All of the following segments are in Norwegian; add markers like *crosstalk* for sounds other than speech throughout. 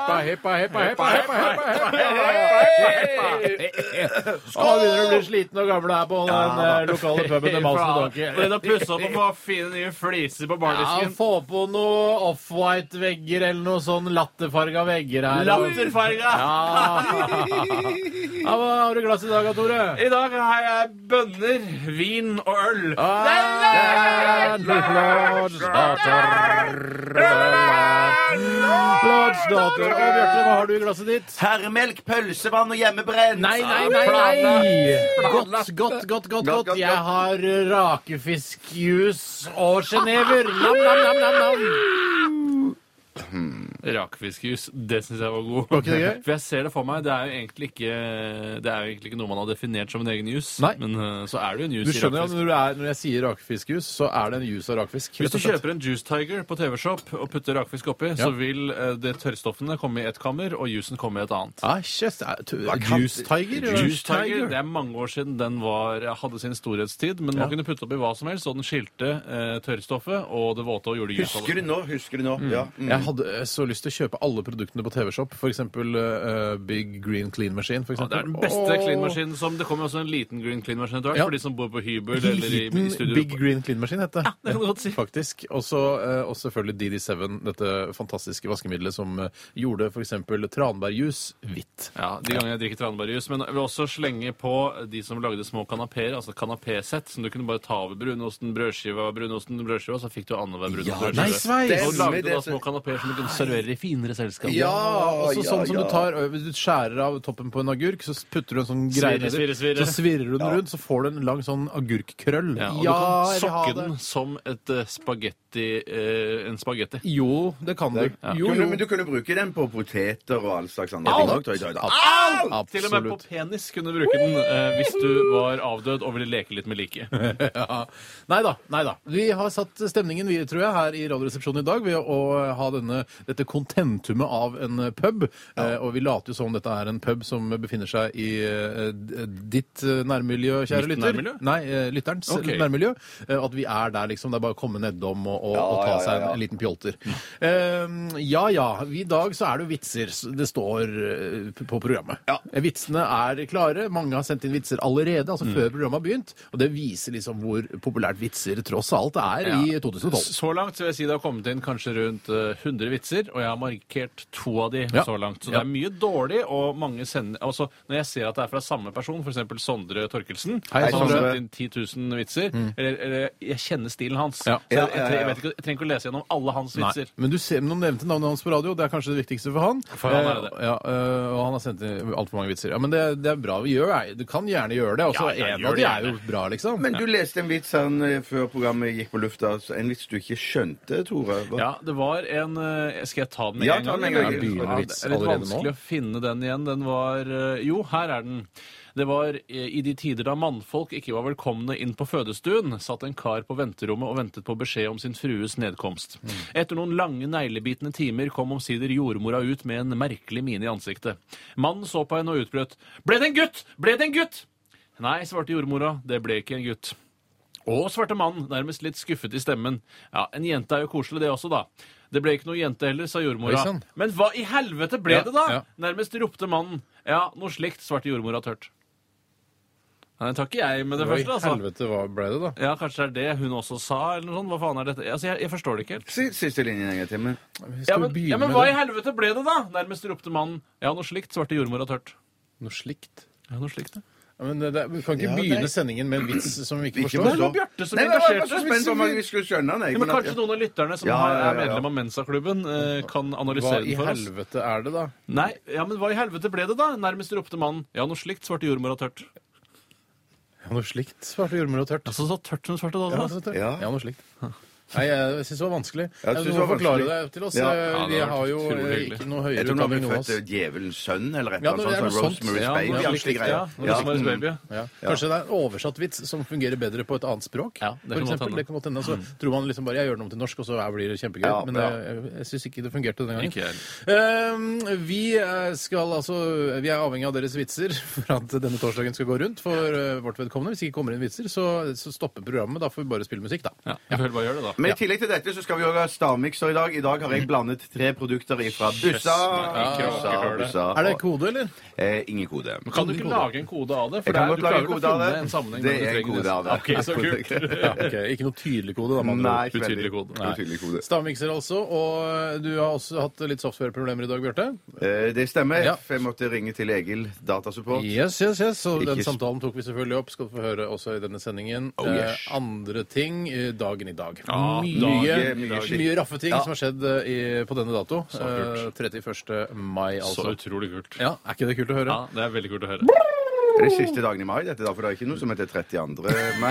heppa, heppa, heppa, heppa, heppa, heppa. Å, begynner å bli sliten og gammel her på den eh, lokale puben til Malsen og Donkey. Prøvde å pusse opp og få fine nye fliser på Ja, bardisken. få på noe off-white-vegger eller noe sånn latterfarga vegger her. Latterfarga! Ja. ja, Hva har du i glass i dag, Tore? I dag har jeg bønner, vin og øl. Lordsdatter. Og Bjarte, hva har du i glasset ditt? Herremelk, pølsevann og hjemmebrent. Nei, nei, nei! nei. Godt, godt, godt, godt, Godt, godt. godt, Jeg har rakefiskjuice og sjenever. Nam, nam, nam, nam, nam. Rakfiskjus, det syns jeg var god. Var ikke det gøy? *laughs* For jeg ser det for meg. Det er jo egentlig ikke, det er jo egentlig ikke noe man har definert som en egen jus. Nei. Men eh, så er det jo en jus Du i skjønner rakfisk. når, du er, når jeg sier rakfiskjus, så er det en jus av rakfisk. Hvis du kjøper en Juice Tiger på TV-shop og putter rakfisk oppi, så vil eh, det tørrstoffene komme i ett kammer, og jusen komme i et annet. Ah, yes. Juice Tiger? Juice Tiger, det er mange år siden den var, hadde sin storhetstid, men man kunne putte oppi hva som helst, og den skilte eh, tørrstoffet og det våte og gjorde jus av Husker du nå? Husker du nå? Ja. Mm. Jeg hadde så lyst til å kjøpe alle produktene på TV-shop. For eksempel eh, Big Green Clean Machine. For Ja, eksempel. det er den beste Åh. clean-maskinen som Det kommer også en liten green clean machine etter hvert Ja. for de som bor på hybel eller i, i Liten studio. Big Green Clean Machine heter det. det kan du godt si. Faktisk. Også, eh, og selvfølgelig DD7, dette fantastiske vaskemiddelet som eh, gjorde f.eks. tranbærjus hvitt. Ja, De gangene jeg drikker tranbærjus. Men jeg vil også slenge på de som lagde små kanapeer, altså kanapésett, som du kunne bare ta over brunosten, brødskiva, brunosten, brødskiva, så fikk du annenhver brunost Ja, brødskive. Nei, sveis! Og lagde det- da små kanapeer som du kunne servere i finere selskap. Ja, ja, sånn som ja. du tar Hvis du skjærer av toppen på en agurk, så putter du en sånn greie nedi, svirre, svirre. Så svirrer du den rundt, så får du en lang sånn agurkkrøll. Ja, og Ja, du kan sokke den som et eh, spagetti eh, en spagetti. Jo, det kan du. Jo, jo. men du kunne bruke den på poteter og all slags andre jeg. Absolutt. Til og med på penis kunne du bruke den eh, hvis du var avdød og ville leke litt med liket. *laughs* ja. Nei da. nei da. Vi har satt stemningen vi, tror jeg, her i Radioresepsjonen i dag ved å ha denne, dette kontentumet av en pub. Eh, og vi later jo som dette er en pub som befinner seg i eh, ditt eh, nærmiljø, kjære Mitt lytter. nærmiljø? Nei, eh, lytterens Ok. nærmiljø. Eh, at vi er der, liksom. Det er bare å komme nedom og, og, og ta ja, seg en, ja. en liten pjolter. Eh, ja ja. I dag så er det jo vitser det står eh, på programmet. Ja. Eh, Vitsene er klare. Mange har sendt inn vitser allerede, altså Mm. før programmet har begynt. Og det viser liksom hvor populært vitser tross alt er i 2012. Så langt så vil jeg si det har kommet inn kanskje rundt eh, 100 vitser, og jeg har markert to av de Ja. så langt. Så Ja. det er mye dårlig, og mange sender Altså, når jeg ser at det er fra samme person, f.eks. Sondre Torkelsen, Hei, som har Sondre. sendt inn 10 000 vitser, eller, eller jeg kjenner stilen hans. Ja. Så jeg, jeg, tre- jeg, vet ikke, jeg trenger ikke å lese gjennom alle hans Nei, vitser. men du ser, men de nevnte navnet hans på radio, det er kanskje det viktigste for han. For han er det. Eh, Ja, eh, og han har sendt inn altfor mange vitser. Ja, Men det, det er bra vi gjør det. Du kan gjerne gjøre det. Også, Ja, ja, en gjør av de det er jo bra, liksom. Men du leste en vits her eh, før programmet gikk på lufta. altså En vits du ikke skjønte, Tore. Hva? Ja, det var en eh, jeg ta den med Ja, en gang? Ja, det er litt vanskelig nå. å finne den igjen. Den var eh, Jo, her er den. Det var eh, i de tider da mannfolk ikke var velkomne inn på fødestuen, satt en kar på venterommet og ventet på beskjed om sin frues nedkomst. Etter noen lange neglebitende timer kom omsider jordmora ut med en merkelig mine i ansiktet. Mannen så på henne og utbrøt. Ble det en gutt? Ble det en gutt? Nei, svarte jordmora. Det ble ikke en gutt. Å, svarte mannen, nærmest litt skuffet i stemmen. Ja, en jente er jo koselig, det også, da. Det ble ikke noe jente heller, sa jordmora. Oi, sann. Men hva i helvete ble Ja, det, da? ja. Nærmest ropte mannen. Ja, noe slikt, svarte jordmora tørt. Nei, takk ikke jeg med det Hva i første, altså. helvete hva ble det, da? Ja, Kanskje det er det hun også sa, eller noe sånt. Hva faen er dette? Altså, jeg, jeg forstår det ikke helt. Si siste linjen en gang til. Men Vi Ja, skal men, begynne ja, men hva i det. helvete ble det, da? Nærmest ropte mannen. Ja, noe slikt, svarte jordmora tørt. Noe slikt. Ja, noe slikt, ja. Ja, men det, vi kan ikke Ja, begynne nei. sendingen med en vits som vi ikke Ikke forstår. Det var Bjarte som Nei, jeg var bare engasjerte så spent på om vi skulle skjønne den. jeg. Ja, men Men at- Kanskje noen av lytterne som Ja, har- ja, ja, er ja. medlem av Mensa-klubben, eh, kan Hva analysere i den for oss. helvete er det, da? Nei, ja, men hva i helvete ble det, da? Nærmest ropte mannen. Ja, noe slikt, svarte jordmora tørt. Ja, noe slikt, svarte jordmor og tørt. Altså så tørt som svarte da. Ja, altså. tørt. Ja. ja, noe slikt. Nei, jeg syns det var vanskelig. Jeg du synes må det var forklare vanskelig. det til oss. Ja. Eh, Ja, det Vi har jo utrolig eh, hyggelig. ikke noe Jeg tror nå har utdanning, født oss. eh, djevelens sønn, eller et Ja, eller det annet sånt. noe sånn sånt. Rosemary's Ja, Baby. noe slikt, greie. ja. Rosemary's Baby, ja. Ja. Kanskje det er en oversatt vits som fungerer bedre på et annet språk? Ja, det for kan godt eksempel. hende. Det kan godt hende. Så tror man liksom bare jeg gjør det om til norsk, og så er- blir det kjempegøy. Ja, Men ja. jeg, jeg syns ikke det fungerte den gangen. Ikke jeg. Eh, vi eh, skal altså Vi er avhengig av deres vitser *laughs* for at denne torsdagen skal gå rundt for eh, vårt vedkommende. Hvis ikke kommer inn vitser, så, så stopper programmet. Da får vi bare spille musikk, da. Ja, jeg får bare gjøre det, da. Men i tillegg til dette så skal vi òg ha stavmikser i dag. I dag har jeg blandet tre produkter fra Bussa. Bussa, Bussa. Er det kode, eller? Eh, ingen kode. Men Kan du ikke lage en kode av det? Jeg kan det er- godt du lage klarer en å kode av finne det. En sammenheng Det er en kode av det. Ok, så kult. *laughs* Ja, okay. Ikke noe tydelig kode, da. med Nei, Utydelig kode. Nei. Kode. Stavmikser altså. Og du har også hatt litt software-problemer i dag, Bjarte? Eh, det stemmer. Ja. For jeg måtte ringe til Egil Datasupport. Yes, yes, yes. Så den samtalen tok vi selvfølgelig opp. Skal du få høre også i denne sendingen. Oh, yes. eh, andre ting dagen i dag. Ja, mye, mye, mye raffe ting Ja. som har skjedd eh, i, på denne dato. Eh, 31. mai, altså. Så utrolig kult. Ja, Er ikke det kult å høre? Ja, det er veldig kult å høre. Det er siste dagen i mai, dette da, for det er ikke noe som heter 32. mai.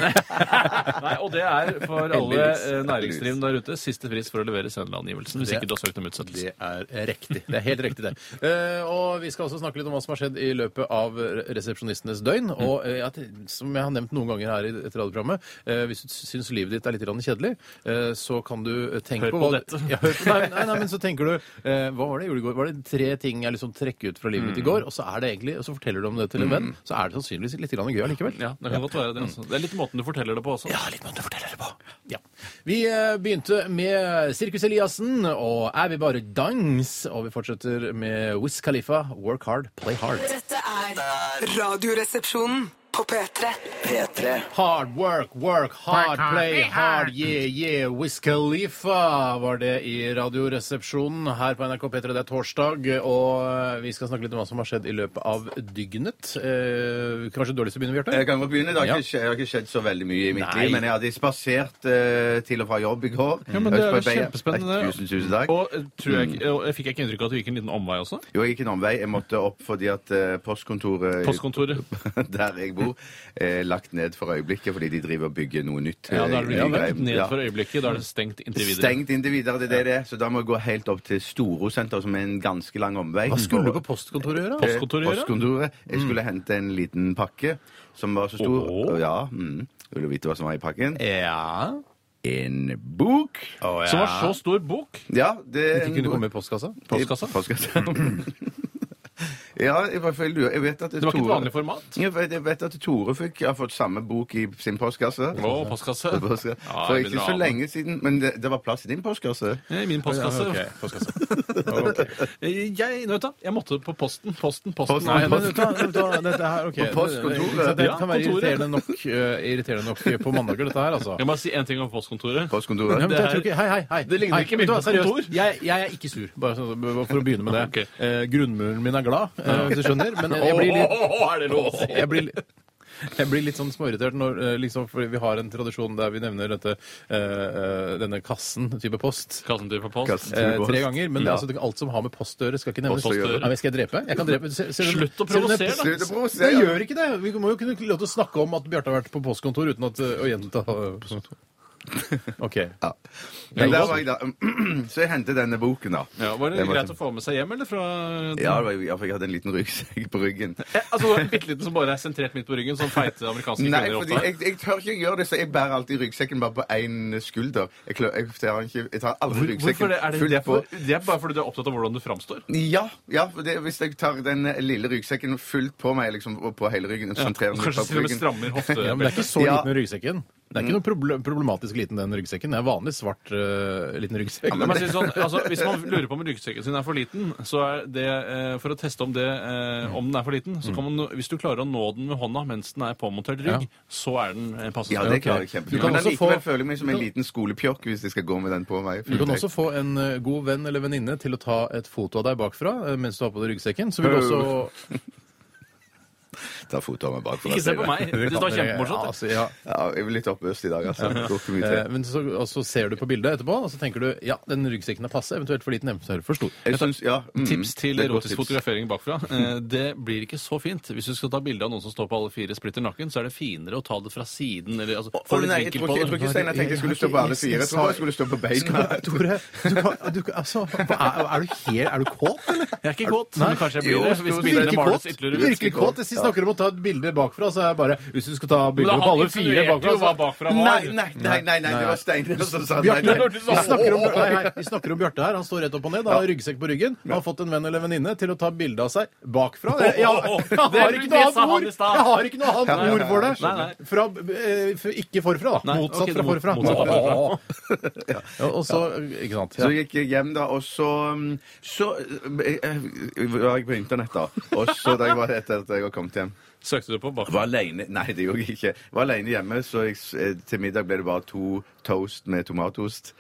*laughs* Nei, Og det er for alle eh, næringsdrivende der ute siste frist for å levere sendeangivelsen hvis Det- ikke du har søkt om utsettelse. Det er riktig. Det er helt riktig, det. Eh, og vi skal også snakke litt om hva som har skjedd i løpet av resepsjonistenes døgn. Mm. Og eh, at, som jeg har nevnt noen ganger her i dette radioprogrammet, eh, hvis du syns livet ditt er litt grann kjedelig, eh, så kan du tenke Hør på på hva dette. Ja, hør på, nei, nei, nei, men så tenker du eh, Hva var det jeg gjorde i går? Var det tre ting jeg liksom trekker ut fra livet Mm. mitt i går? Og så er det egentlig, og så forteller du om det til en venn, så er det sannsynligvis litt grann gøy allikevel. Ja, det kan godt være det. Altså. Det er litt måten du forteller det på også. Ja, litt måten du forteller det på. Ja. Vi eh, begynte med Sirkus Eliassen og Er vi bare dans? Og vi fortsetter med Wiz Khalifa, Work Hard, Play Hard. Dette er Radioresepsjonen på P3. P3 Hard work, work hard, play hard, yeah, yeah. Wiz Khalifa var det i Radioresepsjonen her på NRK P3. Det er torsdag, og eh, vi skal snakke litt om hva som har skjedd i løpet av dygnet. Eh, kanskje dårligst å begynne, Bjarte? Jeg kan godt begynne. Det har Ja. ikke, skje- det har ikke skjedd så veldig mye i mitt Nei. liv, men jeg hadde spasert eh, til og fra jobb i går. Ja, men det er kjempespennende. Tusen, tusen takk. Og eh, tror jeg, ikke- jeg fikk jeg ikke inntrykk av at du gikk en liten omvei også? Jo, jeg gikk en omvei. Jeg måtte opp fordi at eh, postkontoret Postkontoret. *laughs* der jeg bor, er lagt ned for øyeblikket fordi de driver og bygger noe nytt. Ja, da er det ja, lagt ned Ja. for øyeblikket. Da er det stengt inntil videre. Stengt inntil videre, det er det det er. Så da må vi gå helt opp til Storosenteret, som er en ganske lang omvei. Hva skulle du på postkontoret gjøre? Eh, Postkontoret? Postkontoret. Jeg skulle hente en liten pakke som var så stor. Oh. Ja, mm. Vil du vite hva som var i pakken? Ja. En bok. Som var så stor bok. Ja, det er Ikke kunne komme i postkassa? Postkassa? Postkassa. *clears throat* *clears throat* ja, i hvert fall lurer Jeg vet at Det var ikke et vanlig format. Jeg vet, jeg vet at Tore fikk, har fått samme bok i sin postkasse. Å, postkasse. Postkasse. Ja, For ikke så lenge siden. Men det, det var plass i din postkasse? I min postkasse. Ja, ok, postkasse. *laughs* okay. Jeg, vet du, jeg måtte på posten, posten, posten. Nei, men vet du vet du dette her, ok. På postkontoret. Det, det Ja, kan være irriterende nok, uh, irriterende nok på mandager, dette her, altså. Jeg må si en ting om postkontoret. Ja, Postkontoret? men Det jeg er- tror ikke, hei, hei, hei. Det ligner Hei, ikke mye hva, på kontor. Jeg, jeg er ikke sur, bare for å begynne med det. okay. Eh, grunnmuren min er glad, eh, hvis du skjønner. Men jeg blir litt, *laughs* er det lov å si? jeg blir, litt- jeg blir litt sånn småirritert når eh, liksom, fordi vi har en tradisjon der vi nevner dette, eh, eh, denne kassen, type post. Kassen type post. Kassen. Eh, tre ganger, men Ja. altså, alt som har med post å gjøre, skal ikke nevnes. Post å gjøre. Nei, men skal jeg drepe? Jeg kan drepe. Se, ser du- Slutt å ser du den- provosere, da. Slutt å provosere, Jeg ja. gjør ikke det. Vi må jo kunne lov til å snakke om at Bjarte har vært på postkontor uten at, å gjenta *laughs* OK. Ja. Men der var jeg da. *clears throat* Så jeg hentet denne boken, da. Ja, var det Den var greit å få med seg hjem, eller fra Ja, det var jo- ja, for jeg hadde en liten ryggsekk på ryggen. *laughs* Eh, Altså, Bitte liten som bare er sentrert midt på ryggen, som feite amerikanske Nei, kvinner fordi ofte. jeg, jeg tør ikke gjøre det, så jeg bærer alltid ryggsekken bare på én skulder. Jeg, klør, jeg, tar ikke, jeg tar aldri ryggsekken hvorfor det? Er det, fullt det, er på. for, det er bare fordi du er opptatt av hvordan du framstår? Ja, ja for det, hvis jeg tar den lille ryggsekken fullt på meg, liksom, og på hele ryggen Ja, sentrerer den kanskje på til og med ryggen. strammer hofte... Ja, men det er ikke så Ja. liten ryggsekken. Det er ikke noe proble- problematisk liten, den ryggsekken. Det er vanlig svart eh, liten ryggsekk. Si sånn, altså, Hvis man lurer på om ryggsekken sin er for liten, så er det eh, for å teste om, det, eh, om den er for liten, så kan man, hvis du klarer å nå den med hånda mens den er påmontert rygg, Ja. så er den eh, passe Ja, det klarer jeg Du kjempefint. kan Men også få- likevel føler jeg meg som en liten skolepjokk hvis jeg skal gå med den på meg. Du kan også få en eh, god venn eller venninne til å ta et foto av deg bakfra eh, mens du har på deg ryggsekken. Så vil du også *laughs* av meg bakfra. Ikke se på meg. Det kjempemorsomt. Ja, altså, ja. Ja, jeg er litt oppøst i dag, altså. Ikke mye Eh, til. Men så, og så ser du på bildet etterpå, og så tenker du ja, den ryggsekken er passe, eventuelt for liten, eventuelt for stor. Jeg synes, ja, mm, Tips til er erotisk tips. fotografering bakfra. Eh, Det blir ikke så fint. Hvis du skal ta bilde av noen som står på alle fire splitter nakken, så er det finere å ta det fra siden. Eller, altså, oh, nei, jeg tror ikke, Steinar tenkte jeg skulle stå på alle fire. Jeg tror jeg skulle stå på beina. Tore, du du, altså, er, er du helt Er du kåt, eller? Jeg er ikke kåt, men kanskje jeg blir det. Hvis bildene Virkelig males kåt. ytterligere. Virkelig kåt. Hvis vi snakker om å ta et bilde bakfra, så er jeg bare Hvis du skal ta Men bilde da på han alle fire insinuerte bakfra jo hva så bakfra Nei, var. nei, nei, nei, nei, det var Steinar som sa nei. Bjarte, nei. vi snakker om, nei, nei, vi snakker om Bjarte her. Han står rett opp og ned, har ryggsekk på ryggen. Han har fått en venn eller venninne til å ta bilde av seg bakfra. Jeg, jeg, jeg, har ikke noe annet ord. Jeg har ikke noe annet ord for det. Nei, nei. Fra, eh, for- ikke forfra, da. Motsatt fra forfra. *laughs* og så Ikke sant. Så gikk jeg hjem, da, og så mm, Så eh, eh, var jeg på internett, da. Og så da jeg var etter at jeg var kommet hjem Søkte du på bakken? Var alene Nei, det gjorde jeg ikke. Var alene hjemme, så jeg, eh, til middag ble det bare to toast med tomatost.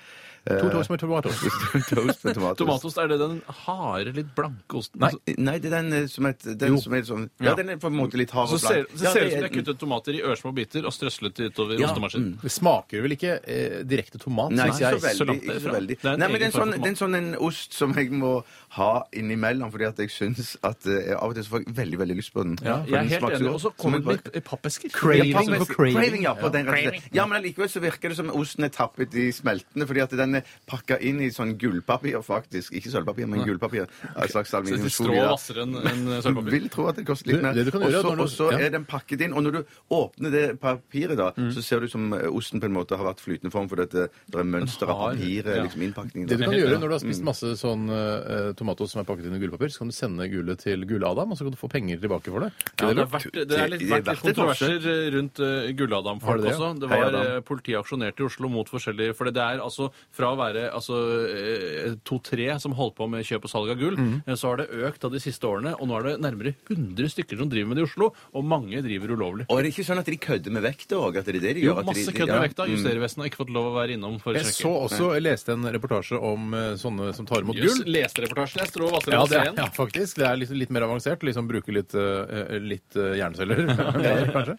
To toast med tomatost. *laughs* toast med tomatost. Tomatost, er det den harde, litt blanke osten? Nei. Altså, Nei, det er den eh, som er, den som er sånn Ja, Ja. den er på en måte litt hard så og ser, blank. så ser det ut som de har kuttet tomater i ørsmå biter og strøslet det utover Ja, ostemaskinen. Det smaker vel ikke eh, direkte tomat, Nei, ikke så veldig. så langt Ikke så veldig. Det er en Nei, men det er, en sånn, en sånn en ost som jeg må ha innimellom, fordi at jeg syns at eh, Av og til så får jeg veldig veldig lyst på den. Ja, For jeg er den helt så enig. godt. Og så kommer den jeg bare- i pappesker. Craving. Ja, craving. craving, ja, på Ja. den rett og slett. Ja, men allikevel så virker det som osten er tappet i smeltene, fordi at den er pakka inn i sånn gullpapir, faktisk. Ikke sølvpapir, men gullpapir. En slags Så det strå aluminiumsfolie. da. hvassere enn enn Du sølvpapir. vil tro at det koster litt Du, mer. det du kan gjøre, Og så- når du- Og så ja. er den pakket inn. Og når du åpner det papiret, da, så ser det ut som eh, osten på en måte har vært flytende form, for dette, det, det er mønster av Har- papiret, ja. liksom innpakningen. Det du da. kan gjøre når du har spist masse sånn uh, tomatos som er pakket inn i gullpapir, så kan du sende gullet til Gull-Adam, og så kan du få penger tilbake for det. Ja, Er det, har vært, det er litt, vært litt kontroverser rundt uh, Har Gull-Adam-folk det det, ja? også. Det var Adam. uh, Politiet aksjonerte i Oslo mot forskjellige For det er altså fra å være altså, eh, to-tre som holdt på med kjøp og salg av gull, eh, så har det økt av de siste årene, og nå er det nærmere 100 stykker som driver med det i Oslo, og mange driver ulovlig. Og er det ikke sånn at de kødder med vekta òg? Det det de Jo, masse kødd med ja, vekta. mm. Justervesenet har ikke fått lov å være innom for å sjekke. Jeg så også, jeg leste en reportasje om eh, sånne som tar imot gull. leste reportasjen. Jeg strå Vassere Ja, og det er, Steen. ja, faktisk. Det er litt, litt mer avansert. Liksom bruke litt, eh, litt eh, hjerneceller, *laughs* *laughs* mer, kanskje.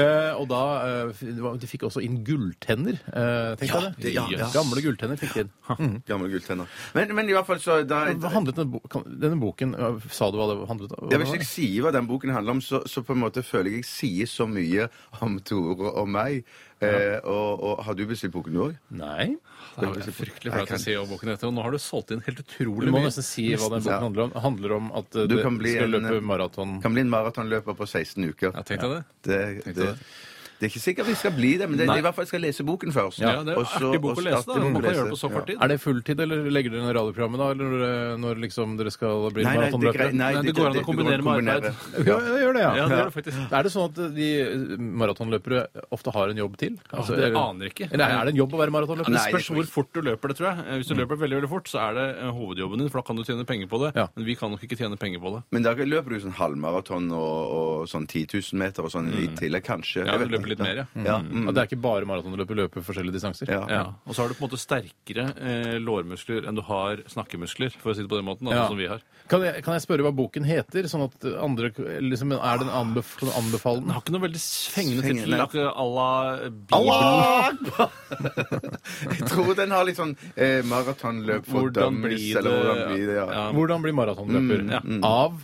Eh, og da eh, f- det var- De fikk også inn gulltenner. Uh, Tenk Ja, deg det. det- ja, ja. Gamle gulltenner fikk de inn. Gamle gulltenner. Men, men i hvert fall så da, Hva handlet denne, bo kan- denne boken eh, Sa du hva det handlet om? ja, Hvis jeg sier hva den boken handler om, så, så på en måte føler jeg jeg sier så mye om Tore og meg. Eh, og, og Har du bestilt boken du òg? Nei. Det er fryktelig flaut å si om boken heter, og nå har du solgt inn helt utrolig mye. Du må nesten si hva den boken Ja. handler om. Handler om at Du du kan bli skal en- løpe maraton. Kan bli en maratonløper på 16 uker. Ja, tenkte jeg det. Det, Tenkte det, det. det er ikke sikkert vi skal bli det, men det, er i hvert fall skal lese boken først. Ja, det er Og så- artig bok å lese, da. Man kan lese. gjøre det på så kort tid. Er det fulltid, eller legger dere ned radioprogrammet da? Eller når, når liksom dere skal bli Nei, nei, det, maratonløpere? nei, Nei, det går an å kombinere med arbeid. Ja, det gjør det, ja. Ja, det gjør det faktisk. Er det sånn at de maratonløpere ofte har en jobb til? Altså, det aner ikke. Eller er det en jobb å være maratonløper? Det Nei, det spørs hvor fort du løper det, tror jeg. Eh, Hvis du løper veldig veldig fort, så er det eh, hovedjobben din, for da kan du tjene penger på det. Ja. Men vi kan nok ikke tjene penger på det. Men da løper du sånn halvmaraton og, og sånn 10 000 meter og sånn i tillegg, kanskje. Ja, du løper. Litt mer, ja. Ja, Mm. mm. At det er ikke bare maratonløper, løper forskjellige distanser? Ja. Ja. Og så har du på en måte sterkere eh, lårmuskler enn du har snakkemuskler, for å si det på den måten, altså, Ja. som vi har. Kan, jeg, kan jeg spørre hva boken heter, sånn at andre liksom, Er den anbef kan du anbefale Den den? har ikke noe veldig fengende tittel, à la Bibelen. *laughs* Jeg tror den har litt sånn eh, maratonløp for dummies, blir eller hvordan blir det, ja. Ja. Hvordan bli maratonløper? Mm, ja. Av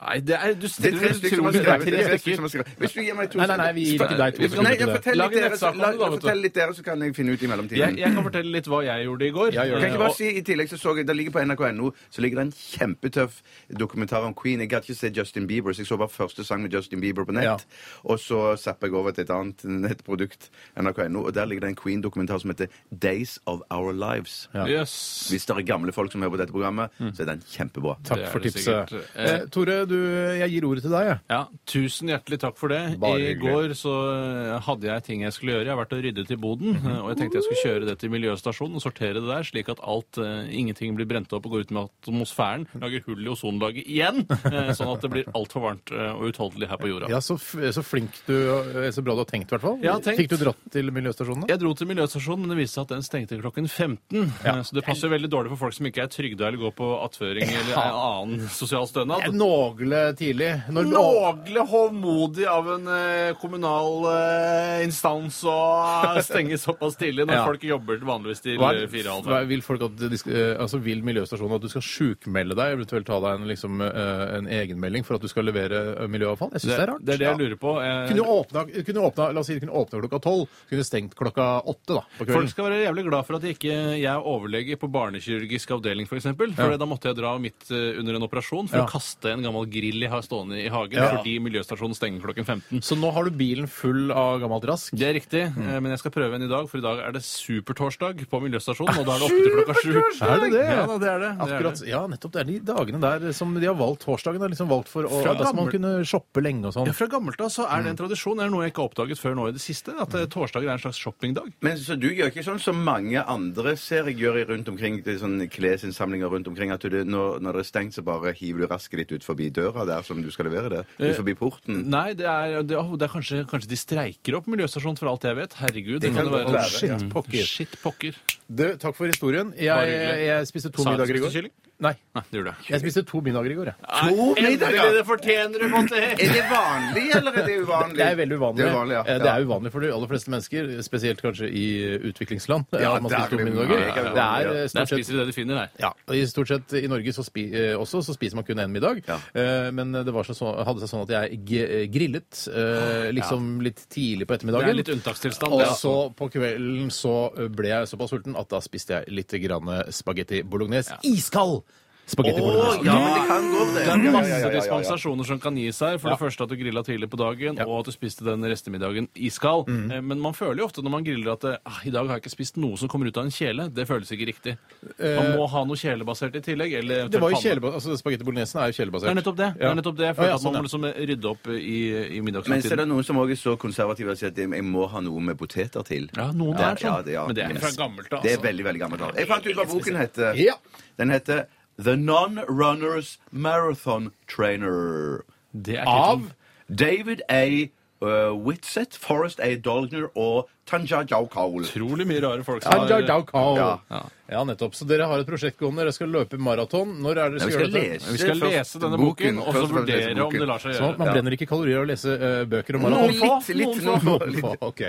Nei, det er, du Det er stiller tre stykker som har utrolig skrevet det. er tre stykker. stykker som har skrevet. Hvis du gir meg to Nei, nei, nei, vi gir ikke deg to Nei, sekunder jeg det. fortell Lag litt dere, nettsak om la- det da, vet du. fortell litt dere, så kan jeg finne ut i mellomtiden. Jeg, jeg kan fortelle litt hva jeg gjorde i går. Jeg gjør Kan jeg ikke bare si, I tillegg så så jeg, Det ligger på nrk.no så ligger det en kjempetøff dokumentar om Queen. Jeg gadd ikke se Justin Bieber, så jeg så bare første sang med Justin Bieber på nett. Ja. Og så zapper jeg over til et annet nettprodukt, nrk.no, og der ligger det en Queen-dokumentar som heter Days of Our Lives. Ja. Yes. Hvis det er gamle folk som hører på dette programmet, så er den kjempebra. Takk Det er for det tipset. sikkert. Eh, Tore, du, jeg gir ordet til deg. Jeg. Ja, Tusen hjertelig takk for det. Bare I hyggelig. går så eh, hadde jeg ting jeg skulle gjøre. Jeg har vært og ryddet i boden. eh, Og jeg tenkte jeg skulle kjøre det til miljøstasjonen og sortere det der, slik at alt, eh, ingenting blir brent opp og går ut med atmosfæren. Lager hull i ozonlaget igjen. eh, Sånn at det blir altfor varmt eh, og utholdelig her på jorda. Ja, så, f så flink du eh, Så bra du har tenkt, i hvert fall. Jeg har tenkt. Fikk du dratt til miljøstasjonen? da? Jeg dro til miljøstasjonen, men det viste seg at den stengte klokken 15. Ja. Eh, Så det passer veldig dårlig for folk som ikke er trygda eller går på attføring eller annen sosial stønad. Jeg nagle tidlig. Når Någle hovmodig av en eh, kommunal eh, instans å stenge såpass tidlig når Ja. folk jobber vanligvis til Hva er, fire og hva vil folk at de skal, eh, altså vil miljøstasjonen at du skal sjukmelde deg, eventuelt ta deg en, liksom, eh, en egenmelding for at du skal levere eh, miljøavfall? Jeg syns det, er rart. Det er det jeg lurer på. Eh, Kunne jo åpna, kunne åpna, la oss si kunne åpna klokka tolv. Kunne stengt klokka åtte da, på Folk kvelden. skal være jævlig glad for at ikke jeg er overlege på barnekirurgisk avdeling, f.eks. For, eksempel. for da måtte jeg dra midt eh, under en operasjon for Ja. å kaste en gammel grill jeg har stående i hagen, Ja. fordi miljøstasjonen stenger klokken 15. Så nå har du bilen full av gammelt rask. Det er riktig, Mm. eh, men jeg skal prøve en i dag, for i dag er det supertorsdag på miljøstasjonen, og da er det oppe til klokka sju. Er det det? Ja, da, det er det. det, er Akkurat, det. ja, nettopp. Det er de dagene der som de har valgt. Torsdagen Har liksom valgt for å, Fra Da man gammel- kunne shoppe lenge og sånn. Ja, Fra gammelt av så er Mm. det en tradisjon. Det er noe jeg ikke har oppdaget før nå i det siste. At eh, torsdager er en slags shoppingdag. Men så du gjør ikke sånn som mange andre ser jeg gjør i rundt omkring det er sånn klesinnsamlinger rundt omkring, at du, når, når det er stengt, så bare hiver du rasket ditt ut forbi døra der som du skal levere det? Ut forbi porten? Nei, det er, det, det er kanskje, kanskje de streiker opp miljøstasjonen, for alt jeg vet. Herregud. Det kan det være. være, Shit, pokker. Shit pokker. Du, takk for historien. Jeg, jeg, jeg spiste to middager i går. Nei. Nei, det gjorde jeg. Jeg spiste to middager i går, jeg. To middager? det fortjener du, Monty! Er det vanlig, eller er det uvanlig? Det er veldig uvanlig. Det er uvanlig, ja. Eh, Det er uvanlig for de aller fleste mennesker, spesielt kanskje i utviklingsland. Ja, at man der spiser to er det middager. ja. Det er eh, Der stort sett spiser du det du finner, der. ja, og i stort sett i Norge så spi, eh, også så spiser man kun én middag. Ja. Eh, men det var så, så, hadde seg sånn at jeg g grillet eh, liksom litt tidlig på Det ettermiddagen. er litt unntakstilstand. Og altså. så på kvelden så ble jeg såpass sulten at da spiste jeg litt grann spagetti bolognese. Iskald spagetti bolognese. ja, det kan gå, det. Det er masse dispensasjoner som kan gis her. For Ja. det første at du grilla tidlig på dagen, Ja. Og at du spiste den restemiddagen iskald. Mm. Men man føler jo ofte når man griller at eh, ah, i dag har jeg ikke spist noe som kommer ut av en kjele. Det føles ikke riktig. Man må ha noe kjelebasert i tillegg. Eller Eh, Det var jo kjelebasert. altså Spagetti bolognesen er jo kjelebasert. Det er nettopp det. det, er nettopp det. Jeg føler ja, at man sånn, må liksom rydde opp i, i Men så er det noen som også er så konservative og sier at jeg jeg må ha noe med poteter til. Ja, noen Ja, er sånn. ja, det- ja. Men det er fra gammelt av. Det er Altså. veldig, veldig gammelt. Jeg fant ut hva boken heter. Ja. Den heter The Non-Runners Marathon Trainer. Det er Av. David A. Uh, Whitsett, Forrest A. Dolgner og Tanja Jaukaul. Utrolig mye rare folk som Tanja har Daukau. Ja. Ja. ja, nettopp. Så dere har et prosjekt gående. Dere skal løpe maraton. Når er det dere skal gjøre dette? Vi skal først lese denne boken, og så Først og fremst lese vurdere om boken. det lar seg Så gjøre. man Ja. brenner ikke kalorier av å lese eh, bøker om Noen maraton? få. Litt, litt, Noen noen få. Noen få, ok.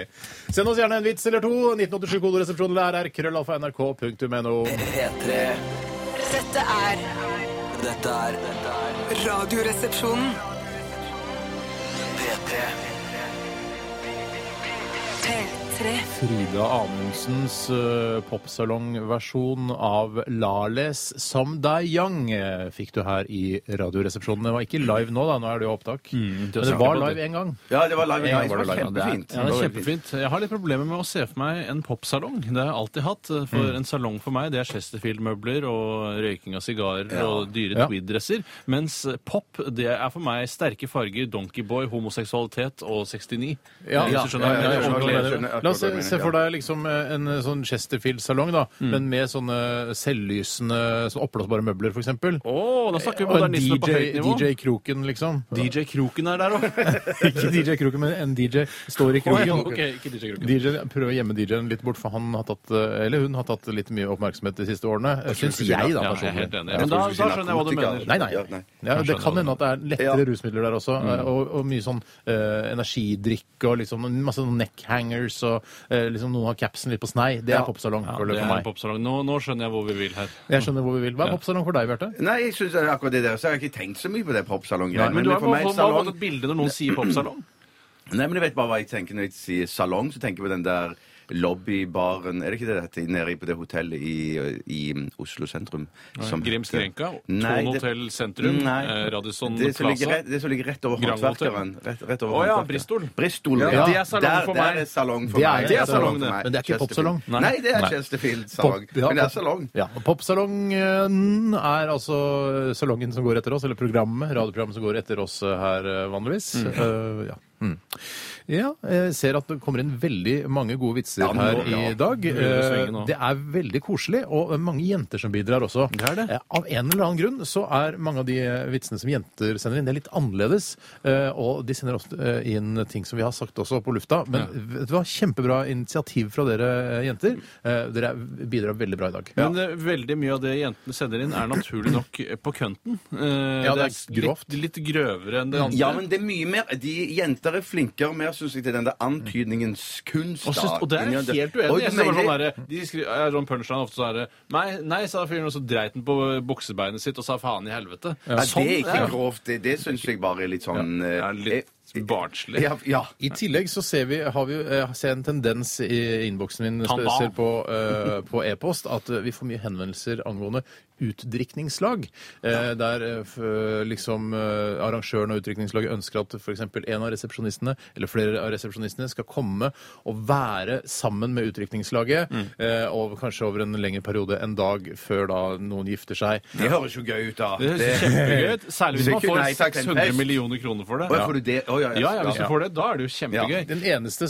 Send oss gjerne en vits eller to. 1987 koderesepsjon eller rr krøllalfa.nrk.no. P3 Dette er Dette er Radioresepsjonen. P3 P3. Frida Amundsens uh, popsalongversjon av Lales Som Deg Young eh, fikk du her i Radioresepsjonen. Det var ikke live nå, da. Nå er det jo opptak. Men det var live en gang. Ja, det var live. Ja, Det var var det live. kjempefint. Ja, det er kjempefint. Jeg har litt problemer med å se for meg en popsalong. Det har jeg alltid hatt. For en salong for meg, det er Chesterfield-møbler og røyking av sigarer og dyre Ja. tweed-dresser. Mens pop, det er for meg sterke farger, Donkeyboy, homoseksualitet og 69. Ja, ja, ja, ja, ja, ja, ja, ja, jeg jeg skjønner hva La oss se, for deg liksom eh, en sånn Chesterfield-salong, da, men med sånne selvlysende, sånn oppblåsbare møbler, f.eks. Oh, da snakker vi Og en modernisme på DJ, høyt nivå. DJ Kroken, liksom. DJ Kroken er der òg. *laughs* Ikke DJ Kroken, men en DJ står i kroken. ok, ikke DJ Kroken. DJ, prøv å gjemme DJ-en litt bort, for han har tatt, eh, eller hun har tatt litt mye oppmerksomhet de siste årene. Syns jeg, da, Ja, jeg er helt enig. Men da, da skjønner jeg hva du mener. Nei, nei. Ja, det kan hende at det er lettere rusmidler der også, eh, og, og mye sånn uh, energidrikk og liksom masse sånn neckhangers og eh, liksom noen har capsen litt på snei. Det er Ja. popsalong Ja, det er meg. popsalong. Nå, nå skjønner jeg hvor vi vil her. Jeg skjønner hvor vi vil. Hva er popsalong for deg, Bjarte? Nei, jeg synes det er akkurat det der, så jeg har ikke tenkt så mye på det popsalong-greiene. Men du har salong fått et bilde når noen sier popsalong. *clears throat* Nei, men jeg vet bare hva jeg tenker når jeg sier salong, så tenker jeg på den der lobbybaren Er det ikke det det heter? Nede på det hotellet i, i Oslo sentrum. som Grims heter- Grenka, Nei, Thon det- Hotell Sentrum, Nei. eh, Radisson det som ligger Plaza. rett, det som ligger rett over håndverkeren. Rett, rett over Å ja. Bristol. Bristol, Ja, ja. det er salong der, for der meg. er salong for Det er- meg. det er salong, det. Men det er ikke popsalong. Nei. Nei. det er. Chesterfield-salong. Ja, Men det er salong. Ja, Popsalongen er altså salongen som går etter oss, eller programmet, radioprogrammet som går etter oss eh, her eh, vanligvis. Mm. Uh, ja. Mm. Ja, jeg ser at det kommer inn veldig mange gode vitser Ja, nå, her ja. i dag. Begynner å Eh, nå. Det er veldig koselig, og mange jenter som bidrar også. Det er det. Eh, Av en eller annen grunn så er mange av de vitsene som jenter sender inn, det er litt annerledes. eh, Og de sender ofte eh, inn ting som vi har sagt også på lufta. Men vet du hva, kjempebra initiativ fra dere eh, jenter. Eh, Dere bidrar veldig bra i dag. Men eh, veldig mye av det jentene sender inn, er naturlig nok på kønten. Eh, Ja, det er grovt. Litt, litt grøvere enn det andre. Ja, men det er mye mer De jenter er flinkere mer, syns jeg, til den der antydningens kunst. Og, synes, og det er jeg helt uenig i. du Jeg synes det var sånn derre- De skriver, er sånn punchline ofte sånn herre Nei, nei, sa fyren, og så dreit han på buksebeinet sitt og sa faen i helvete. Ja, det er ikke ja. grovt. Det, det syns jeg bare er litt sånn Det eh, er litt barnslig. Ja, ja. I tillegg så ser vi, har vi eh, ser en tendens i innboksen min Tanda. spesielt på, eh, på e-post at eh, vi får mye henvendelser angående utdrikningslag. ja. der eh, liksom eh, arrangøren av utdrikningslaget ønsker at f.eks. en av resepsjonistene eller flere av resepsjonistene skal komme og være sammen med utdrikningslaget Mm. eh, og kanskje over en lengre periode en dag før da noen gifter seg. Det høres jo gøy ut, da. Det høres kjempegøy ut. Særlig hvis man får nei takk til en 600 millioner kroner for det. Ja. får du det? Oh, ja, Ja, ja, hvis du får det, da er det jo kjempegøy. Den eneste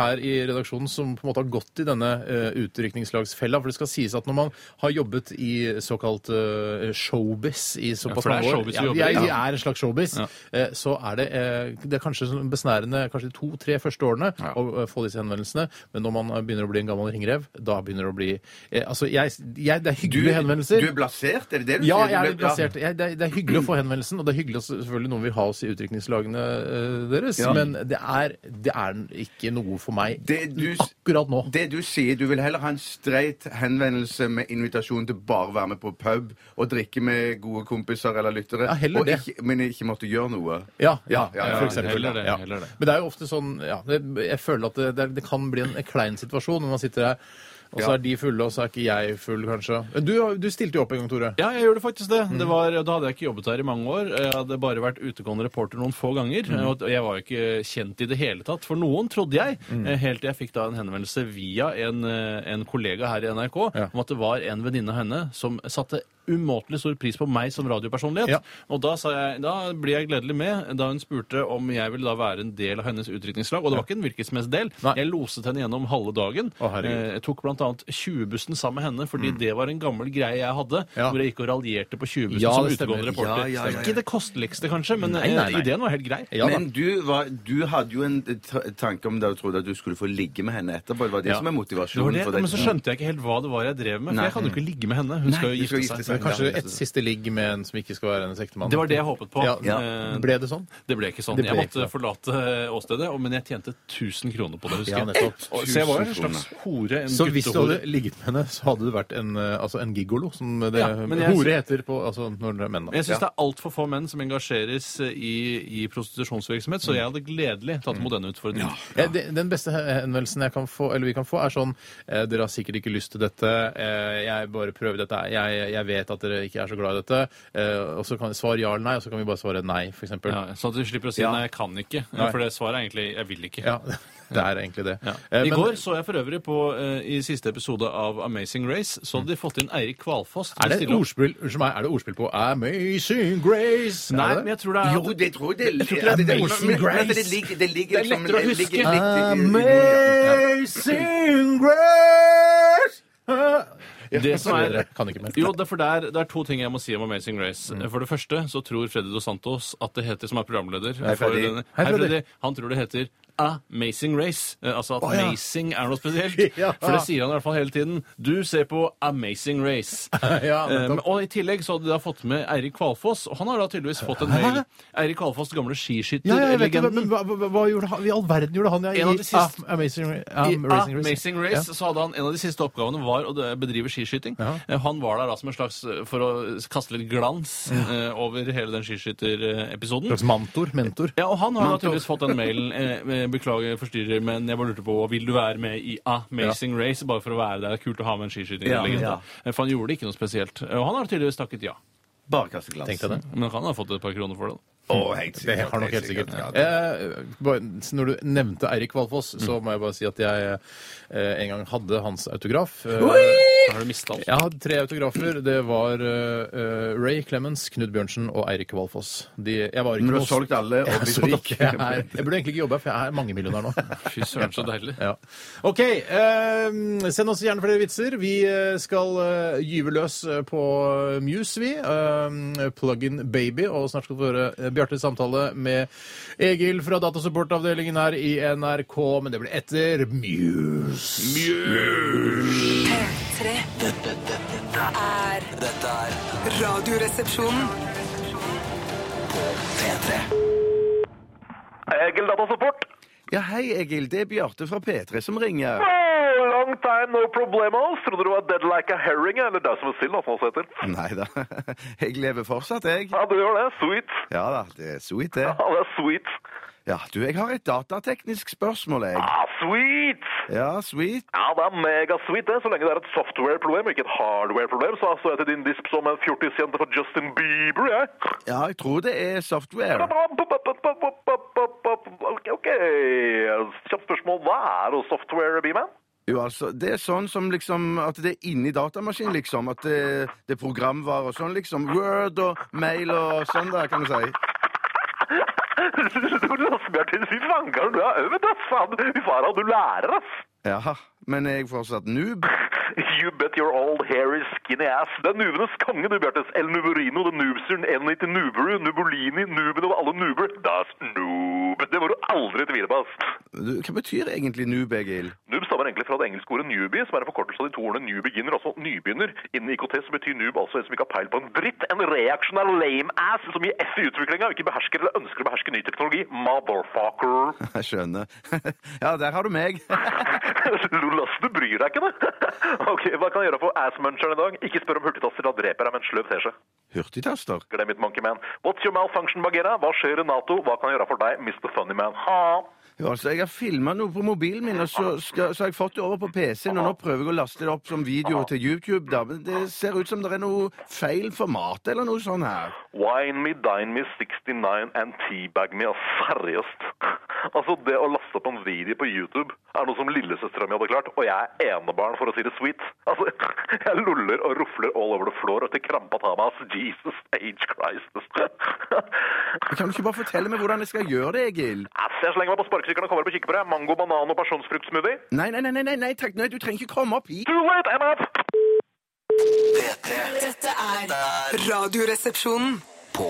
her i redaksjonen som på en måte har gått i denne uh, utdrikningslagsfella, for det skal sies at når man har jobbet i såkalt eh, showbiz i såpass mange år ja, vi er, vi er en slags showbiz, Ja. eh, så er det, eh, det er kanskje sånn besnærende kanskje de to-tre første årene å uh, få disse henvendelsene, men når man begynner å bli en gammel ringrev, da begynner det å bli eh, Altså, jeg, jeg, det er Du, hyggelige henvendelser. du er blasert, er det det du Ja, sier? Ja, jeg er ble- litt plassert. Jeg, det, er, det er hyggelig å få henvendelsen, og det er hyggelig at selvfølgelig noen vil ha oss i utdrikningslagene eh, deres, Ja. men det er, det er ikke noe for meg Det du, akkurat nå. det du sier, du vil heller ha en streit henvendelse med invitasjon til bare å være med på pub og drikke med gode kompiser eller lyttere, Ja, heller og det. Ikke, men ikke måtte gjøre noe. Ja, ja, Ja, ja, for eksempel. heller det, ja. heller det. Men det er jo ofte sånn ja, det, Jeg føler at det, det, det kan bli en klein situasjon når man sitter her, og så er de fulle, og så er ikke jeg full, kanskje. Du, du stilte jo opp en gang, Tore. Ja, jeg gjorde faktisk det. Mm. det var, da hadde jeg ikke jobbet her i mange år. Jeg hadde bare vært utegående reporter noen få ganger. Mm. Og jeg var jo ikke kjent i det hele tatt for noen, trodde jeg. Mm. Eh, Helt til jeg fikk da en henvendelse via en, eh, en kollega her i NRK om at det var en venninne av henne som satte umåtelig stor pris på meg som radiopersonlighet. Ja. Og da, sa jeg, da ble jeg gledelig med da hun spurte om jeg ville da være en del av hennes utdrikningslag. Og det var ikke en hvilken som helst del. Nei. Jeg loset henne gjennom halve dagen. Å. Eh, Jeg tok annet 20-bussen sammen med henne, fordi det var en gammel greie jeg hadde, Ja. hvor jeg gikk og raljerte på 20-bussen Ja, som det utegående reporter. Ja, ja, ja, ja. Ikke det kosteligste, kanskje, men Nei, nei, eh, nei. ideen var helt grei. Ja. Men du, var, du hadde jo en tanke om da du trodde at du skulle få ligge med henne etterpå. Det var det Ja. som er motivasjonen det, for deg. men så skjønte jeg ikke helt hva det var jeg drev med, for Nei. jeg kan jo ikke ligge med henne. Hun Nei, skal jo gifte seg. Seg. Kanskje et siste ligg med en som ikke skal være hennes ektemann. Det var det jeg håpet på. Ja. Eh, Ble det sånn? Det ble ikke sånn. Det ble jeg ikke måtte forlate eh, åstedet, men jeg tjente 1000 kroner på det, husker Ja, jeg. nettopp. *laughs* Og- Så jeg var en slags hore. En Så hvis du guttehore. hadde ligget med henne, så hadde du vært en, eh, altså en gigolo, som det Ja, men jeg- hore heter på altså når det er menn. da. Jeg syns det er altfor få menn som engasjeres eh, i, i prostitusjonsvirksomhet, så jeg hadde gledelig tatt imot denne utfordringen. Ja, det- den beste henvendelsen jeg kan få, eller vi kan få, er sånn eh, Dere har sikkert ikke lyst til dette. Eh, jeg bare prøver dette. Jeg, jeg vet at dere ikke er så glad i dette. Eh, og så kan svare ja eller nei, og så kan vi bare svare nei, f.eks. Ja, sånn at du slipper å si Ja. nei, jeg kan ikke. Nei. For det svaret er egentlig jeg vil ikke. Ja, det er egentlig det. Ja. Eh, I men- går så jeg for øvrig på, eh, i siste episode av Amazing Race, så hadde de fått inn Eirik Kvalfoss. Er det ordspill Unnskyld meg, er det ordspill på Amazing Grace? Nei, Er men jeg tror det er Jo, det tror jeg det Jeg tror ikke det er det- Amazing Grace. Det ligger, det ligger Det er som- lettere å huske. Amazing Grace? Det som er Kan ikke mer. Jo, det er, for det, er, det er to ting jeg må si om Amazing Race. Mm. For det første så tror Freddy Dos Santos at det heter, som er programleder Hei, Freddy. denne- Hei. Freddy. Han tror det heter Amazing Race. Eh, Altså at ja. amazing er noe spesielt. *laughs* Ja. For det sier han i hvert fall hele tiden. Du ser på Amazing Race. *laughs* Ja, um, og i tillegg så hadde de da fått med Eirik Kvalfoss, og han har da tydeligvis fått en mail. Eirik Kvalfoss, gamle Ja, ja, skiskytterlegenden. men hva, hva, gjorde han? I all verden gjorde han ja, i Amazing siste- ah, Amazing, I um, Race? Amazing Race så hadde han en av de siste oppgavene var å bedrive skiskyting. Ja. Eh, Han var der da som en slags for å kaste litt glans uh, over hele den skiskytterepisoden. Slags mentor? mentor. Ja, og han har da tydeligvis fått den mailen. *laughs* Eh, beklager forstyrrer, men jeg bare lurte på vil du være med i Amazing Race bare for å være der. Det er kult å ha med en skiskytinglegende. Ja, Eh, For han gjorde ikke noe spesielt. Og han har tydeligvis takket ja. Bare kaste glass. Tenkte jeg det. Men han har fått et par kroner for det. Å, helt Det har nok helt sikkert. Ja, Eh, når du nevnte Eirik Valfoss, så må jeg bare si at jeg eh, en gang hadde hans autograf. Eh, Har du mista alt? Jeg hadde tre autografer. Det var eh, eh, Ray Clemens, Knut Bjørnsen og Eirik Valfoss. De, jeg var ikke Men du har noe- solgt alle og Jeg, blitt rik. jeg, er, jeg burde egentlig ikke jobbe her, for jeg er mangemillionær nå. *laughs* Fy søren, så deilig. Ja. OK. eh, send oss gjerne flere vitser. Vi skal eh, gyve løs på Muse, vi. Uh, Plug-in Baby. Og snart skal du få høre eh, Bjartes samtale med Egil fra datasupportavdelingen her i NRK. Men det blir etter Muse. P3 Dette, dette, dette er dette er Radioresepsjonen. P3. Egil Datasupport. Ja, hei, Egil. Det er Bjarte fra P3 som ringer. Long time, no problemos. Trodde du var dead like a herring, eller deg som er sild, som det heter. *laughs* Nei da. *laughs* Jeg lever fortsatt, jeg. Ja, du gjør det. Sweet. Ja da, det er sweet, det. *laughs* Ja, det er sweet. Ja, du, jeg har et datateknisk spørsmål, jeg. Ah, sweet. Ja, sweet. Ja, det er megasweet, det. Så lenge det er et software-problem, ikke et hardware-problem, så står jeg til din disp som en fjortisjente for Justin Bieber, jeg. Ja, jeg tror det er software. Ok. Kjapt spørsmål. Hva er software, B-man? Jo, altså, det er sånn som liksom At det er inni datamaskinen, liksom. At det, det er programvare og sånn, liksom. Word og mail og sånn der, kan du si. Du Lassbjørn, fy fanker, du har øvd, ass! Fy faen, du lærer, ass! Ja, men jeg fortsatt noob? *laughs* You bet your old hairy skinny ass. Det er nubenes konge, du, Bjartes. El Nuberino, The Noobsern, N90 Nuberu, Nubolini, Nuben over alle nuber. Das noob. Det må du aldri tvile på, ass. Du, hva betyr egentlig noob, Egil? Noob stammer egentlig fra det engelske ordet newbie, som er en forkortelse av de to ordene new beginner, altså nybegynner. Innen IKT så betyr noob altså en som ikke har peil på en dritt. En reaksjonær lame ass som gir F i utviklinga og ikke behersker eller ønsker å beherske ny teknologi. Motherfucker. *laughs* Jeg skjønner. *laughs* Ja, der har du meg. Lolas, du bryr deg ikke, du! *laughs* Ok, Hva kan jeg gjøre for assmuncheren i dag? Ikke spør om hurtigtaster, da dreper jeg med en sløv teskje. Hurtigtaster? Glem it, monkey man. What's your malfunction, Bagheera? Hva skjer i Nato? Hva kan jeg gjøre for deg, Mr. Funny Man? Ha! Jo, altså, Jeg har filma noe på mobilen min, og så, skal, så har jeg fått det over på PC-en. Og nå prøver jeg å laste det opp som video til YouTube. da, Men det ser ut som det er noe feil format eller noe sånn her. Wine me, dine me, 69 and teabag me. ass. Seriøst. Altså, det å laste opp en video på YouTube er noe som lillesøstera mi hadde klart, og jeg er enebarn, for å si det sweet. Altså, *laughs* jeg luller og rufler all over the floor, og til krampa tar meg, ass. Jesus age Christ. Kan du ikke bare fortelle meg hvordan jeg skal gjøre det, Egil? Ass, jeg slenger meg på sparkesykkelen og kommer opp og kikker på det. Mango, banan og pasjonsfruktsmoothie. Nei, nei, nei, nei, nei, nei takk. Nei, du trenger ikke komme opp hit. Too late, I'm up! Dette er Radioresepsjonen. på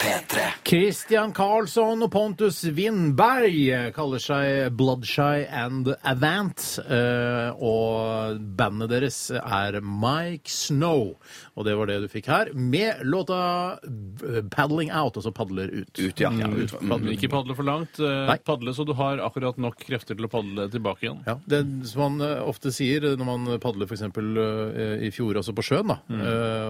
P3. Christian Carlsson og Pontus Windberg kaller seg Bloodshy and Avant. eh, Og bandet deres er Mike Snow. Og det var det du fikk her, med låta eh, 'Paddling Out', altså padler ut. Ut, ja. ja ut. padler. ikke padle for langt. eh, Nei. Padle så du har akkurat nok krefter til å padle tilbake igjen. Ja, det som man ofte sier når man padler f.eks. i fjor, altså på sjøen, da, mm.